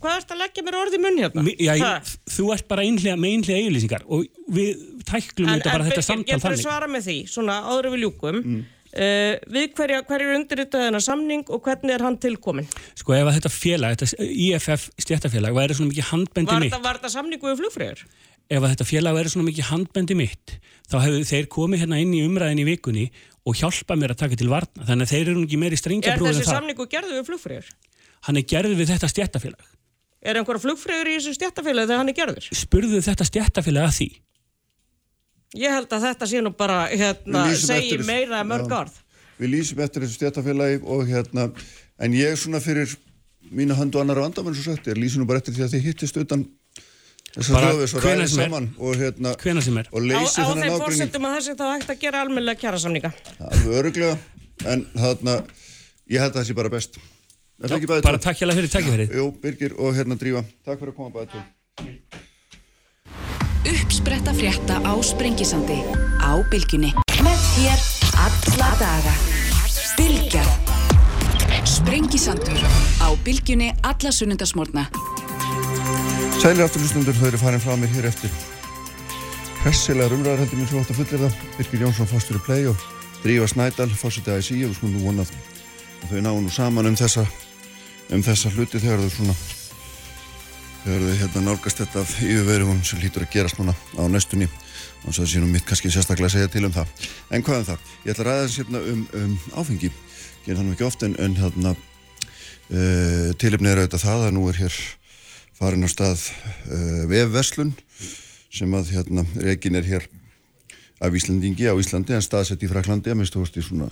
Hvað ert að leggja mér orði í munn hérna? Já, ég, þú ert bara einhlega, með einhlega eiginlýsingar og við tæklum En, þetta en bara þetta Birgir, samtal getur þú þannig. svara með því, svona áður en við ljúkum Mm. uh, við hverja, hverju undirritaði hennar samning og hvernig er hann tilkomin? Sko ef að þetta félag, þetta IFF stjættafélag væri svona mikið handbendi Var mitt, þetta, var þetta samningu við flugfröður? ef að þetta félag væri svona mikið handbendi mitt, þá hefðu þeir komið hérna inn í umræðin í vikunni og hjálpa mér að taka til varna, þannig að þeir eru ekki meiri strengja Er þessi en það. samningu gerðu við flugfröður? Hann er gerð við þetta stjættafélag. Er einhverja flugfröður í þessu stjættafélagi þegar hann er gerður? Spurðu þetta stjættafélag að því. Ég held að þetta sé nú bara, hérna, lýsum segi eftir þessu. meira en mörg Já. orð. Við lýsum eftir þessu stjættafélagi og hérna, en ég svona fyrir mína höndu og annar vandamenn svo sagt, ég lýsi nú bara eftir því að þið hittist utan þessar Bara hljóðis og hvenær ræðið er. saman og hérna Hvenær sem er. og Á, leysi á þeim ágrinning fórsendum að þessi þá hægt að gera almennilega kjara samninga. alveg öruglega, en þarna ég held að það sé bara best Er það ekki bæðið Bara takk hjá fyrir takkifærið. Jú, Birgir og hérna Drífa, takk fyrir að koma bæðið til Uppspretta frétta á Sprengisandi á Bylgjunni. Með þér alla daga. Bylgja. Sprengisandur á Bylgjunni alla sunnundasmórna Sælir afturlustundur, þau eru farin frá mér hér eftir. Hressilegar umræðar heldur mér svo átt að fullir það Birgir Jónsson, fórstur í play og Drífa Snædal, fórstur í ASI og við skulum nú vonað að þau náu nú saman um þessa um þessa hluti þegar þau svona þegar þau hérna nálgast þetta yfirverjum sem hlýtur að gerast núna á næstunni. Og sé nú mitt kannski sérstaklega að segja til um það. En hvað um það? Ég ætla að ræða þess hérna um, um áfengi. Gerir það nú ekki oft en, hérna uh, tilefnið er auðvitað það að nú er hér farin á stað uh, vefverslun sem að hérna reikin er hér af Íslandingi á Íslandi en staðsett í Fraklandi að minnstu hósti svona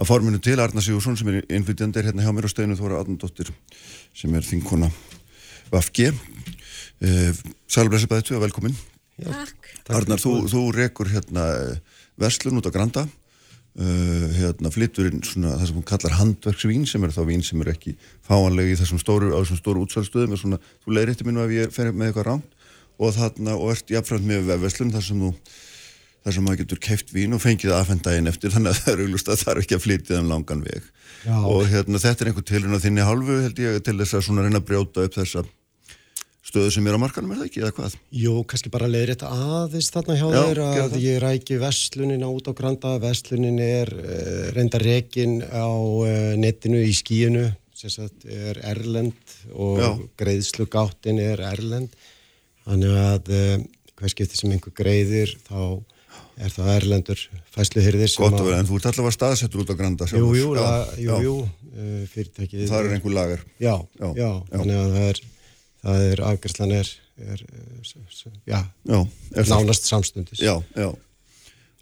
að forminu til Arna Sigursson sem er innflytjandi er hérna hjá mér á steinu Þóra Adnandóttir sem er þinkona Vafge uh, Sælblessi bæði og velkomin. Takk. Arnar, þú, þú rekur hérna eh, verslun út á Granda. Uh, hérna flyttur inn svona það sem hún kallar handverksvín sem er þá vín sem er ekki fáanleg í þessum stóru, á þessum stóru útsælstöðum er svona, þú leiðir eftir minn ef ég fer með eitthvað ránt og þarna, og ert jafnframt með vefverslun þar sem þú þar sem maður getur keft vín og fengið aðfendaginn eftir þannig að það er auglust að er ekki að flytja um langan veg Já. og hérna, þetta er einhver tilinn á þinni hálfu held ég til þess að svona reyna að brjóta upp þessa stöðu sem er á markanum er það ekki eða hvað? Jú, kannski bara leiðir þetta aðeins þarna hjá Já, gerðu að ég ræki vestlunina út á Granda, vestlunin er uh, reynda rekin á uh, netinu í skíinu, sem sagt er erlend og Já. greiðslugáttin er erlend, þannig að uh, hver skipti sem einhver greiðir þá er það erlendur fæsluhyrðir sem Gott að vera, en þú ert allavega staðsettur út á Granda Jú, jú, Já, jú, jú, uh, fyrirtækið. Það er einhver lagar. Já, Já, já, þannig að það er, það er afgjörslan er, er, s- já, Já, er það- nánast samstundis. Já, já.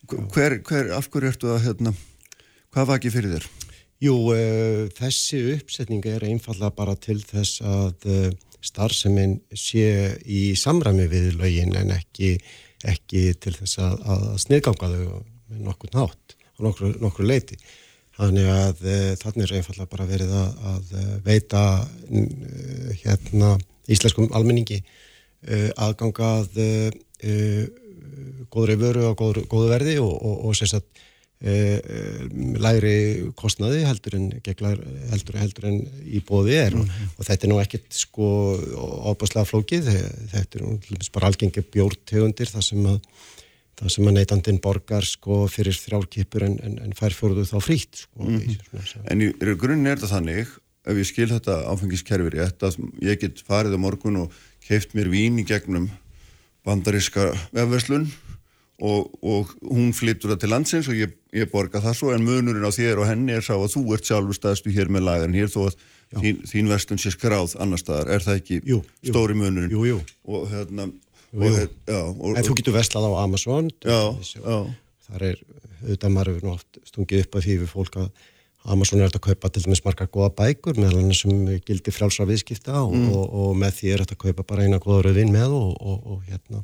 Hver, hver, af hverju ertu að, hérna, hvað vakið fyrir þér? Jú, uh, þessi uppsetning er einfallega bara til þess að uh, starfseminn sé í samræmi við lögin en ekki, ekki til þess að, að sniðganga þau með nokkur nátt og nokkur, nokkur leiti. Þannig að uh, þannig er einfallega bara verið að, að uh, veita uh, hérna íslenskum almenningi aðgangað góðri vöru og góðu verði og, og, og sem sagt uh, lægri kostnaði heldur en, geglar, heldur, heldur en í bóði er og, og þetta er nú ekkit sko ábærslega flókið. Þetta er nú bara algengi bjórtegundir þar sem að það sem að neytandinn borgar sko fyrir þrjárkipur en, en, en fær fjóruðu þá frýtt sko, í svona, En í í grunni er þetta þannig, ef ég skil þetta áfengiskerfi rétt, að ég get farið á morgun og keift mér vín í gegnum bandaríska vefverslun og, og hún flyttur það til landsins og ég, ég borga það svo en munurinn á þér og henni er sá að þú ert sjálfur staðstu hér með lagarinn hér þó að þín, þín verslun sé skráð annar staðar, er það ekki Jú, jú. stóri munurinn? Jú, jú. Og hérna, Jú, og, hér- já, og, En þú getur vestlað á Amazon Já, já. þar er, auðvitað maður hefur nú oft stungið upp að því við fólk að Amazon er hægt að kaupa til dæmis margar góða bækur meðal annars sem gildi frjálsra viðskipta og, Mm. og, og með því er hægt að kaupa bara eina góða rauðin með og, og, og hérna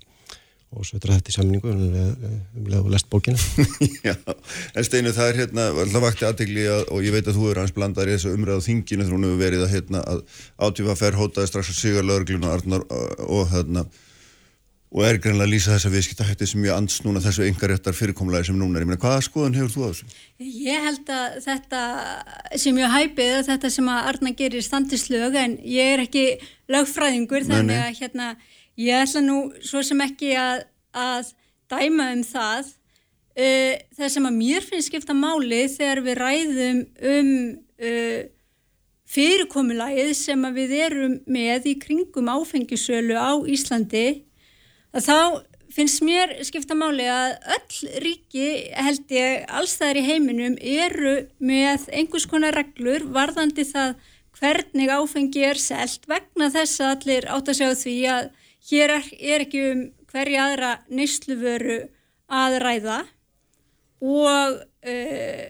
og svo er þetta í samningu um leið og lest bókina Já, en Steinu það er hérna, það vakti aðtegli að, og ég veit að þú er hans blandar í þessu umræðu á þinginu þegar hún hefur verið að hérna að átífa fer hótaði strax að siga lögreglun og Arnar og, hérna og er greinlega að lýsa þessa viðskiptahætti sem ég ands núna þessu engaréttar fyrirkomulagi sem núna er. Ég meina, hvaða skoðun hefur þú á þessu? Ég held að þetta sem ég hæpið að þetta sem að Arna gerir standislög en ég er ekki lögfræðingur Nei, þannig að hérna ég ætla nú svo sem ekki að, að dæma um það. Uh, það sem að mér finnst skipta máli þegar við ræðum um uh, fyrirkomulagið sem við erum með í kringum áfengisölu á Íslandi að þá finnst mér skipta máli að öll ríki held ég allstæðar í heiminum eru með einhvers konar reglur varðandi það hvernig áfengi er selt vegna þess að allir átt að segja því að hér er, er ekki um hverja aðra neysluvöru að ræða og uh,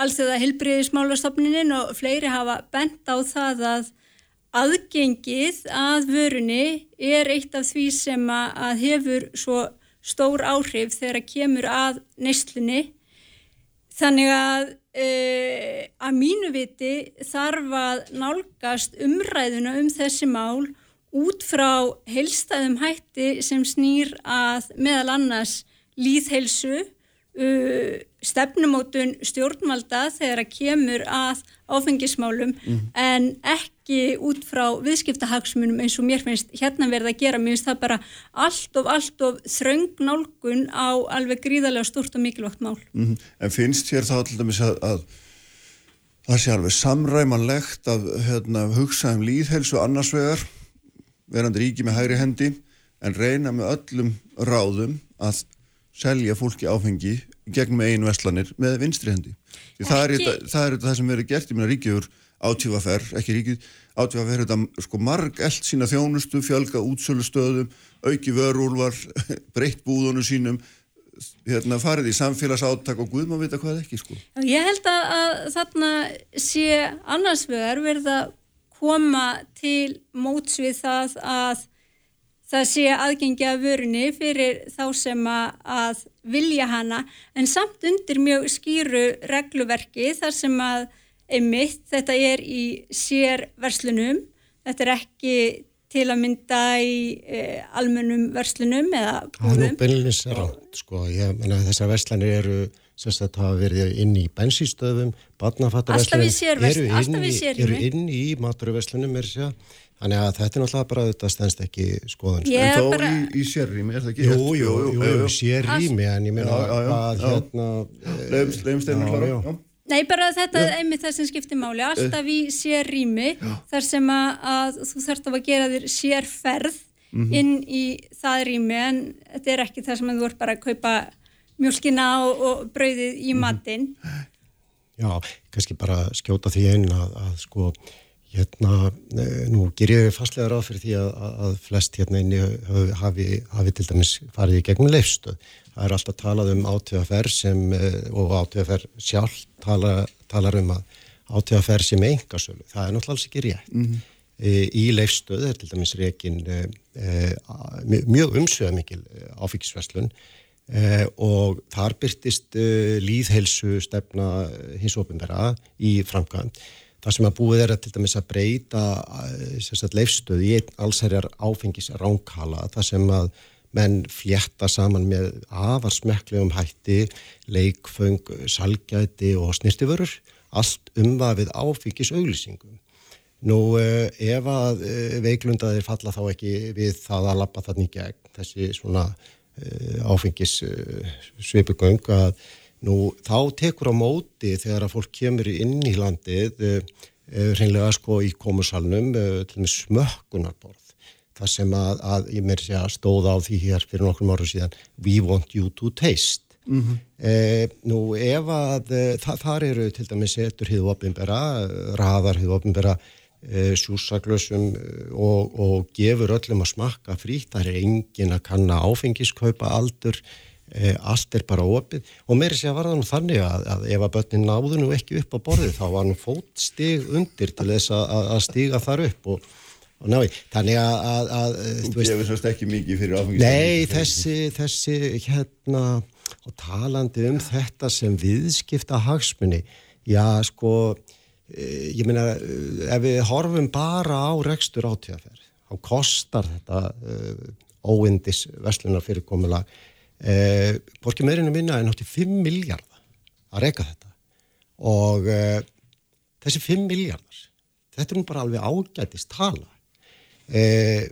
alls þegar helbriðismálastofninin og fleiri hafa bent á það að aðgengið að vörunni er eitt af því sem að hefur svo stór áhrif þegar að kemur að neyslunni. Þannig að uh, að mínu viti þarf að nálgast umræðuna um þessi mál út frá heilstæðum hætti sem snýr að meðal annars líðheilsu, uh, stefnumótun stjórnvalda þegar að kemur að áfengismálum en ekki út frá viðskiptahagsmunum eins og mér finnst hérna verða að gera, mér finnst það bara allt of, allt of þröng nálgun á alveg gríðarlega stort og mikilvægt mál. Mm En finnst þér þá til dæmis að, að það sé alveg samræmanlegt að hérna, hugsa um líðhelsu annars vegar, verandi ríki með hægri hendi, en reyna með öllum ráðum að selja fólki áfengi gegn með einu veslanir með vinstri hendi. Það er, þetta, það er það sem verið gert, ég meina ríkjur átífafer, ekki ríkið, átífafer þetta sko marg eld sína þjónustu, fjölga útsölustöðum, auki vörúlvar, breytt búðunum sínum, hérna, farið í samfélagsáttak og guð maður vita hvað ekki sko. Ég held að, að þarna sé annars vegar verið að koma til móts við það að það sé aðgengi að vörunni fyrir þá sem að, vilja hana en samt undir mjög skýru regluverki þar sem að einmitt þetta er í sér verslunum, þetta er ekki til að mynda í e, almennum verslunum eða Það er nú búðum. rátt, sko, ég meina þessar verslanir eru, sem sagt, hafa verið inn í bensístöðum, sérverslun- eru, sérrými. eru inn í maturverslunum, er sér, þannig að þetta er náttúrulega bara þetta stendst ekki skoðun. sko. En er þó bara- í, í sérrými, er það ekki? Jú, jú, jú, jú, sér rými, en ég meina að já. hérna... Klára, já. já. Nei, bara þetta er einmitt það sem skiptir máli, alltaf í sér rými, þar sem að, að þú þarft að gera þér sérferð Mhm. inn í það rými, en þetta er ekki það sem að þú ert bara að kaupa mjölkina og, og brauðið í Mhm. matinn. Já, kannski bara skjóta því einn að, að sko, hérna, eh, nú ger ég fastlega ráð fyrir því að, að, að flest hérna inni hafi, hafi, hafi til dæmis farið í gegnum leifstöð. Það er alltaf talað um átöðaferð sem, eh, og átöðaferð sjálf tala, talar um að átöðaferð sem engasölu. Það er náttúrulega alls ekki rétt. Mhm. E, Í leifstöð er til dæmis reikin e, e, mjög umsöða mikil áfengisverslun e, og þar byrtist e, líðheilsu stefna hins ofinbera í framkvæmt. Það sem að búið er að til dæmis að breyta e, leifstöð í einn allsherjar áfengis ránkala, það sem að menn flétta saman með afar smekklegum hætti, leikföng, salgæti og snirtiförur, allt umvafið áfengis auglýsingum. Nú uh, ef að veiklundaðir falla þá ekki við það að lappa þannig gegn þessi svona áfengis svipugöng að nú þá tekur á móti þegar að fólk kemur inn í landið hreinlega sko í með smökkunarborð það sem að, að ég mér sé að stóða á því hér fyrir nokkrum árum síðan we want you to taste Mhm. Eh, nú ef að eh, þa þar eru til dæmis setur hið opinbera, raðar hið opinbera eh, sjúsaglösum og, og gefur öllum að smakka frýtt, það er engin að kanna áfengiskaupa aldur, eh, allt er bara opið. Og meiri sé að var það nú þannig að, að ef að börnin náðu nú ekki upp á borðið þá var nú fótstig undir til þess að, að stiga þar upp og Og ná, þannig að, að, Þú gefur sérst ekki mikið fyrir áfengis Nei, þessi, þessi hérna og talandi um þetta sem viðskipta hagsmunni já, sko eh, ég meina, eh, ef við horfum bara á rekstur átíðaferð þá kostar þetta uh, óindis veslunar fyrirkomula uh, borgir meirinu minna en átti 5 miljardar að reyka þetta. Og uh, þessi 5 miljardar þetta er nú bara alveg ágætist tala. Eh,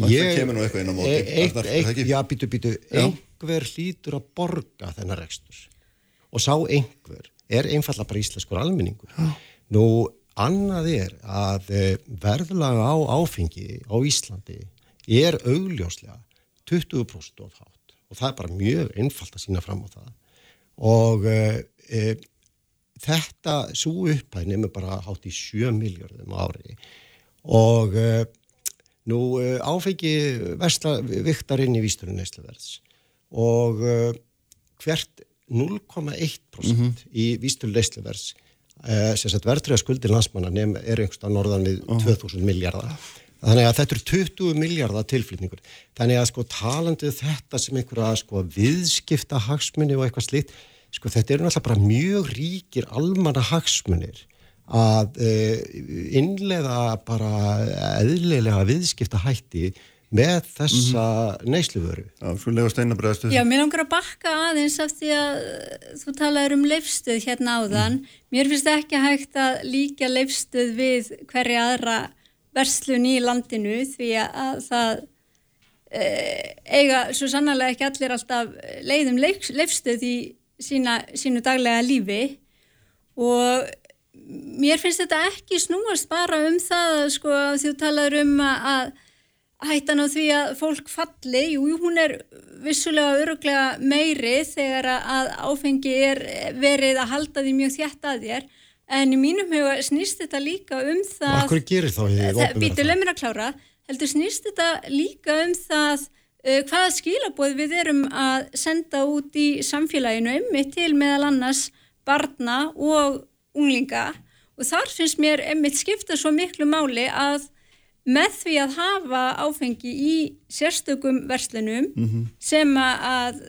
Það ég, kemur nú eitthvað inn á móti, eh, eitt, eitt, já, býtu, býtu, Já. einhver hlýtur að borga þennan rekstur. Og sá einhver er einfalla bara íslenskur almenningur. Nú, annað er að eh, verðlaga á áfengi á Íslandi er augljóslega 20% of hátt og það er bara mjög einfalt að sína fram á það. Og e, þetta svo upphæð nefnir bara hátt í 7 miljardum ári. Og e, nú áfengi viktar inn í vísturinn neysluverðs. Og e, hvert 0,1% í vísturinn neysluverðs e, sem sagt verðtröða skuldir landsmanna nefn er einhverstað norðan við 2000 miljardar Þannig að þetta eru 20 miljardar tilflýtningur. Þannig að sko talandi um þetta sem einhverja sko viðskipta hagsmunni og eitthvað slíkt, sko þetta eru náttúrulega bara mjög ríkir almanna hagsmunir að e, innleiða bara eðlilega viðskipta hætti með þessa mm neysluvöru. Já, svo lega steinabræðastu. Já, mér langar að bakka aðeins af því að uh, þú talaður um leifstöð hérna áðan. Mér finnst ekki hægt að líka leifstöð við hverja aðra verslun í landinu því að það e, eiga svo sannarlega ekki allir alltaf leiðum leif, leifstöð í sína, sínu daglega lífi og mér finnst þetta ekki snúast bara um það sko þú talaður um að hættan á því að fólk falli, jú, hún er vissulega öruglega meiri þegar að áfengi er verið að halda því mjög þjætt að þér. En í mínum huga snýst þetta líka um það Og hvað gerir þá í opinbera Býtu, mér að klára. Heldur snýst þetta líka um það uh, hvaða skilaboð við erum að senda út í samfélaginu einmitt til meðal annars barna og unglinga. Og þar finnst mér einmitt skipta svo miklu máli að með því að hafa áfengi í sérstökum verslunum sem að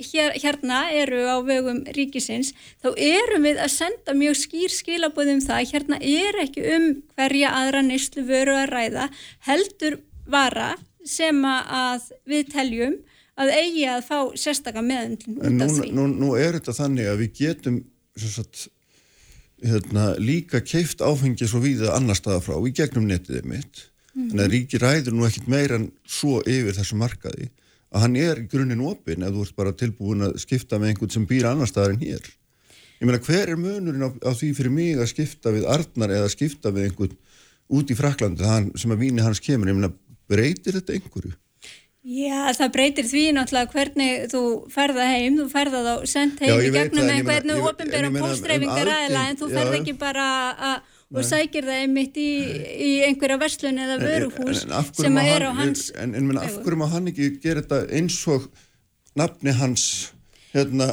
hér, hérna eru á vegum ríkisins, þá erum við að senda mjög skýr skilabóðum það, hérna er ekki um hverja aðra neyslu vöru að ræða, heldur vara sem að við teljum að eigi að fá sérstaka meðundlun En út af því. nú, nú er þetta þannig að við getum sagt, hérna, líka keift áfengi svo víða annar staða frá í gegnum netið mitt. Þannig að ríki ræður nú ekkit meira en svo yfir þessu markaði að hann er í grunninn opinn ef þú ert bara tilbúin að skipta með einhvern sem býr annar staðar en hér. Ég meina hver er munurinn á, á því fyrir mig að skipta við Arnar eða skipta við einhvern út í Fraklandi hann, sem að víni hans kemur, ég meina breytir þetta einhverju? Já, það breytir því náttúrulega hvernig þú ferða heim, þú ferða þá sendt Já, heim ég í gegnum það, en ég meina- einhvern ég- en ofinbera ég meina um póstreifingar aðeila en þú ferð já. ekki bara að og sækir það einmitt í, í einhverja verslun eða vöruhús en, en, hverju sem er á hans en, en, en af hverju má hann ekki gera þetta eins og nafni hans hérna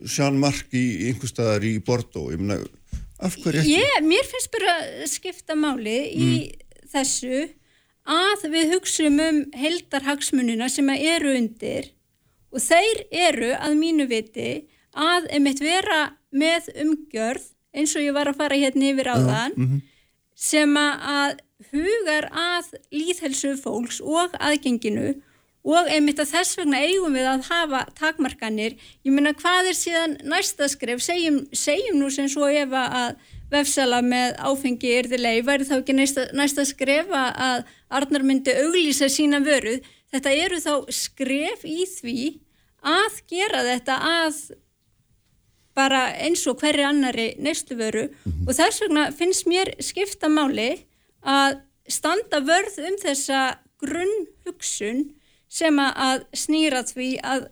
Jean-Marc í einhver staðar í Bordeaux? Ég meina, af hverju ekki? Ég, mér finnst bara skipta máli í þessu að við hugsum um heldarhagsmunina sem eru undir og þeir eru að mínu viti að einmitt vera með umgjörð eins og ég var að fara hérna yfir áðan sem að hugar að líðhelsu fólks og aðgenginu og einmitt að þess vegna eigum við að hafa takmarkanir. Ég meina hvað er síðan næsta skref? Segjum, segjum nú sem svo ef að vefsala með áfengi er þið leið, væri þá ekki næsta, næsta skref að- Arnar myndi auglýsa sína vöru. Þetta eru þá skref í því að gera þetta að bara eins og hverri annari neistuvöru og þess vegna finnst mér skipta máli að standa vörð um þessa grunnhugsun sem að- að snýra því að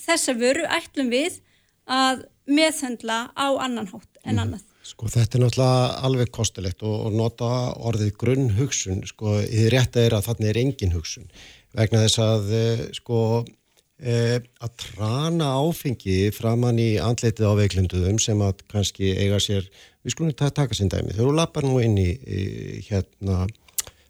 þessa vöru ætlum við að meðhendla á annan hátt en annað. Sko þetta er náttúrulega alveg kostulegt og, og nota orðið grunn hugsun, sko, þið rétta er að þarna er engin hugsun. Vegna þess að eh, sko að trana áfengi framann í andleitið á veiklinduðum sem að kannski eiga sér, við skulum ta- taka sinn dæmi, þau lappar nú inn í, í hérna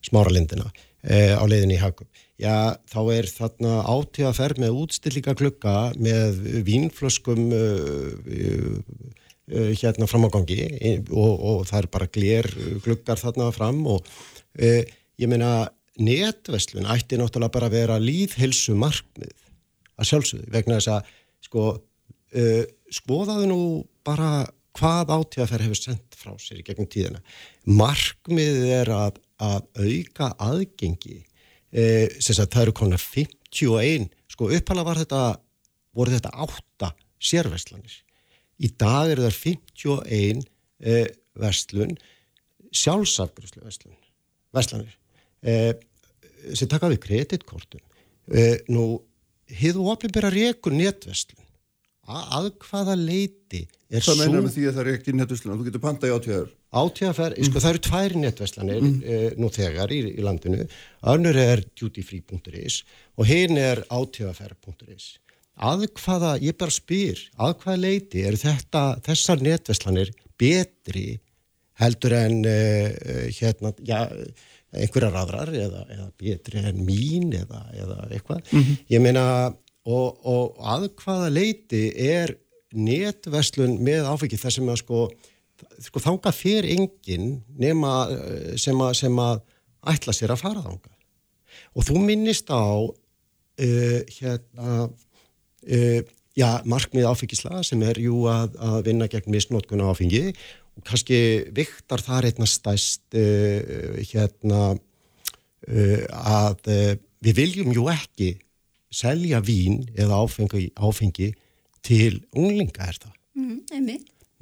smáralindina eh, á leiðinni í Hakum. Já, þá er þarna átíða ferð með útstillinga klukka með vínflöskum uh, uh, hérna fram á gangi eh, og, og það er bara gler glukkar þarna fram og ég meina netverslun ætti náttúrulega bara að vera líðhilsu markmið að sjálfsögðu vegna þess að sko uh, skoðaðu nú bara hvað átíðaferð hefur sendt frá sér í gegnum tíðina. Markmiðið er að, að auka aðgengi uh, sem sagt það eru konar 51 sko upphæla var þetta voru þetta átta sérverslanir í dag eru það 51 uh, verslun sjálfsafgjörslu verslun verslanir uh, sem taka við kreditkortum uh, nú hið og opinbera rekur netverslun. Að hvaða leiti er Það sú meinar með því að það er ekki nettuslun þú getur pantað í átíðar átíðaferð, sko það eru tvær netverslanir mm. nú þegar í, í landinu. Önnur er dutyfree.is og hinn er átíðaferð.is að hvaða, ég bara spyr að hvaða leiti er þetta þessar netverslanir betri heldur en uh, hérna, já, einhverjar aðrar eða, eða betri en mín eða, eða eitthvað. Ég meina og, og að hvaða leiti er netverslun með áfengi? Þar sem að sko sko þanga fyrir enginn nema eh, sem að, sem að ætla sér að fara þanga og þú minnist á uh, hérna uh, já, markmið áfengisla sem er jú að, að vinna gegn misnótkun á áfengi og kannski viktar þar einna stæst uh, hérna uh, að uh, við viljum jú ekki selja vín eða áfengi, áfengi til unglinga er það Mm.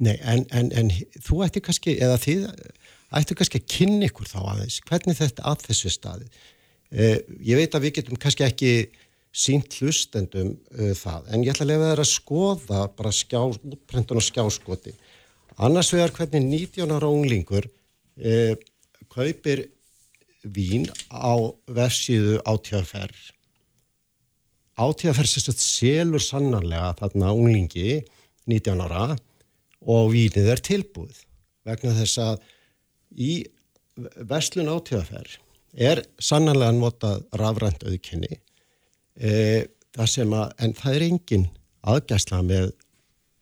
Nei, en, en, en þú ætti kannski, eða þið ætti kannski að kynna ykkur þá aðeins, hvernig þetta að þessu staði. Eh, ég veit að við getum kannski ekki sínt hlustendum uh, það, en ég ætla að lefa þeirra að skoða bara skjá, útprentun og skjáskoti. Annars vegar hvernig 19 ára unglingur uh, kaupir vín á versiðu átjáðferð. Átjáðferð sérst selur sannarlega þarna unglingi 19 ára og vínið er tilbúið vegna þess að í verslun átíðaferð er sannanlega notað rafrænt auðkenni e, það sem að, en það er engin aðgæsla með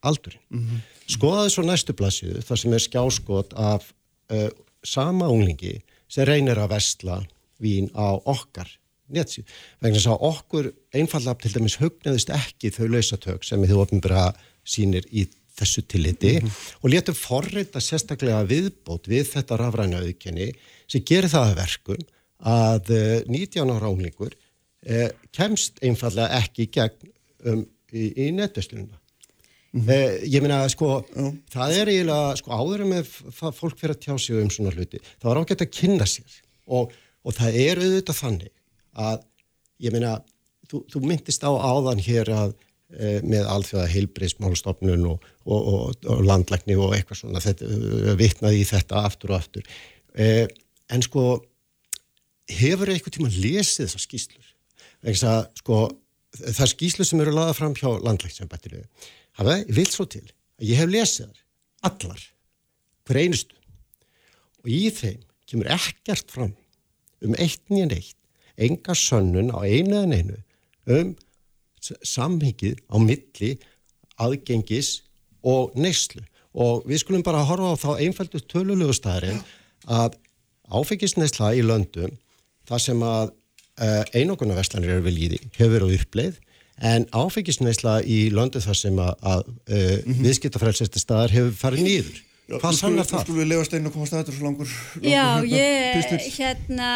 aldurinn. Mm -hmm. Skoðaði svo næstu blassið þar sem er skjáskot af e, sama unglingi sem reynir að vestla vín á okkar netsíð. Vegna þess að okkur einfallega til dæmis hugnaðist ekki þau lausatök sem þið ofnbæra sínir í þessu tilliti mm -hmm. og letur forreita sérstaklega viðbót við þetta rafræna auðkenni sem gerir það að verkum að 19 ára unglingur eh, kemst einfallega ekki gegn um, í, í netverslununa. Mm -hmm. eh, ég meina sko Já. það er eiginlega sko áður með fólk fyrir að tjá sig um svona hluti það var ágætt að kynna sér og, og það er auðvitað þannig að ég meina þú, þú myndist á áðan hér að e, með alþjóða heilbreyðsmálstofnun og, og, og landlækni og eitthvað svona þetta, vitnaði í þetta aftur og aftur e, en sko hefur eitthvað tíma lesið þessar skýslur að, sko, það skýslur sem eru laðað fram hjá landlækningssambættinu hafa vilt svo til að ég hef lesið þar allar hver einustu. Og í þeim kemur ekkert fram um eitt nýjan eitt enga sönnun á einu en einu um samhengið á milli aðgengis og neyslu. Og við skulum bara horfa á þá einfældu tölulegu staðarinn að áfengisneysla í löndum það sem að uh, einogunarverslanir eru við líði hefur verið uppleið en áfengisneisla í löndu þar sem að, að uh, mm -hmm. viðskiptafrælsestir staðar hefur farið nýður. Hvað sannar það? Skulum við lefa steinu að koma staður svo langur? langur Já, hérna, ég, pistil. hérna,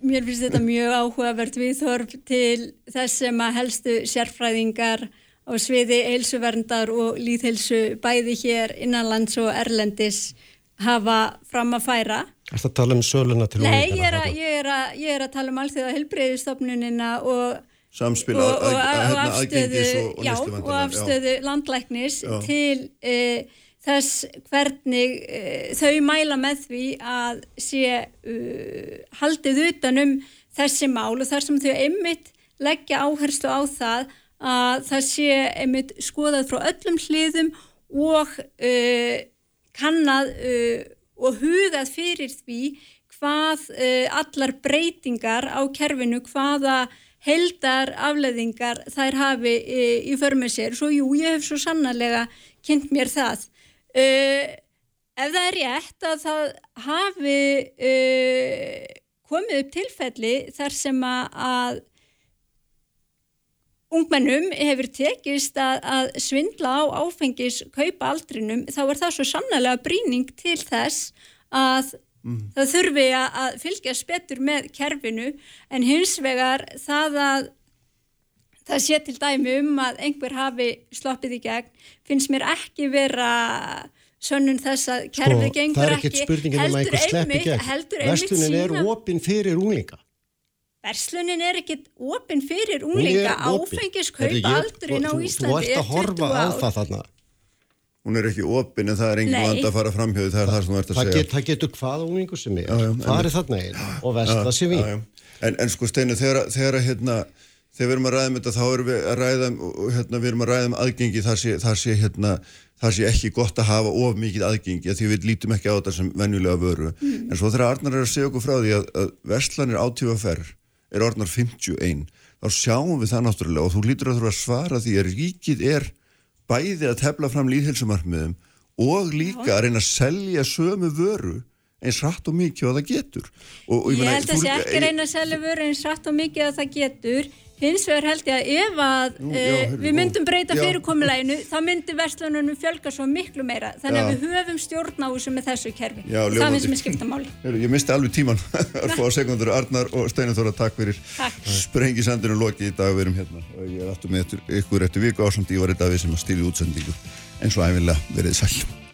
mér finnst þetta mjög áhugavert viðhorf til þess sem að helstu sérfræðingar á sviði eilsuverndar og líðhelsu bæði hér innanlands og erlendis hafa fram að færa Er það að tala um söluna til Nei, ég er, að, ég, er að, ég er að tala um allþjóða helbreyðistofnunina og Samspil og, og, og, hérna, afstöðu, já, og afstöðu já. landlæknis já. til e, þess hvernig e, þau mæla með því að sé uh, haldið utanum þessi mál og þar sem þau einmitt leggja áherslu á það að það sé einmitt skoðað frá öllum hliðum og uh, kannad uh, og hugað fyrir því hvað uh, allar breytingar á kerfinu, hvaða heldar afleðingar þær hafi uh, í förmið sér. Svo jú, ég hef svo sannarlega kynnt mér það. Uh, ef það er rétt að það hafi uh, komið upp tilfelli þar sem að ungmennum hefur tekist að, að svindla á áfengis kaupa aldrinum þá er það svo sannlega bríning til þess að mm. það þurfi að, að fylgjast betur með kerfinu en hins vegar það að það sé til dæmi um að einhver hafi sloppið í gegn finnst mér ekki vera sönnun þess að kerfið sko, gengur ekki heldur einmitt heldur einmitt sína Vestunin er opinn fyrir unglinga Verslunin er ekkit opinn fyrir unglinga áfengiskaup aldurinn á Íslandi er 20 ár. Hún er ekki opinn en það er engin vand að fara fram hjá því það er það sem þú ert að það segja. Get, það getur hvað unglingu sem er, er þarna einn og vest það sem við. En, en sko Steinu, þegar, þegar, hérna, þegar við erum að ræða um þetta þá erum við að ræða um, hérna, við erum að ræða um aðgengi þar sé, þar sé hérna það sé ekki gott að hafa of mikið aðgengi því við lítum ekki á þetta sem venjulega vöru mm. en svo þegar Arnar er að segja okkur frá því að, að verslanir átífa ferr er orðnar 51 þá sjáum við það náttúrulega og þú lítur að þú að svara því að ríkið er bæði að tefla fram líðhelsumarmiðum og líka að reyna að selja sömu vöru eins rætt og mikið að það getur. Og, og ég, ég held að það sé ekki reyna að selja vöru eins rætt og mikið að það getur hins vegar held ég að ef að Jú, já, uh, við myndum breyta fyrirkomuleginu þá myndi verslununum fjölga svo miklu meira. Þannig að við höfum stjórn á þessu með þessu kerfi. Já, og það finnst mér skipta máli. Ég misti alveg tíman að fá sekundur Arnar og Steinar Þóra, takk fyrir. Sprengisandinu loki í dag. Við erum hérna. Og ég er aftur með ykkur eftir viku ásand ég var í dag við sem að stýri útsendingu. Eins og æfinlega verið sæl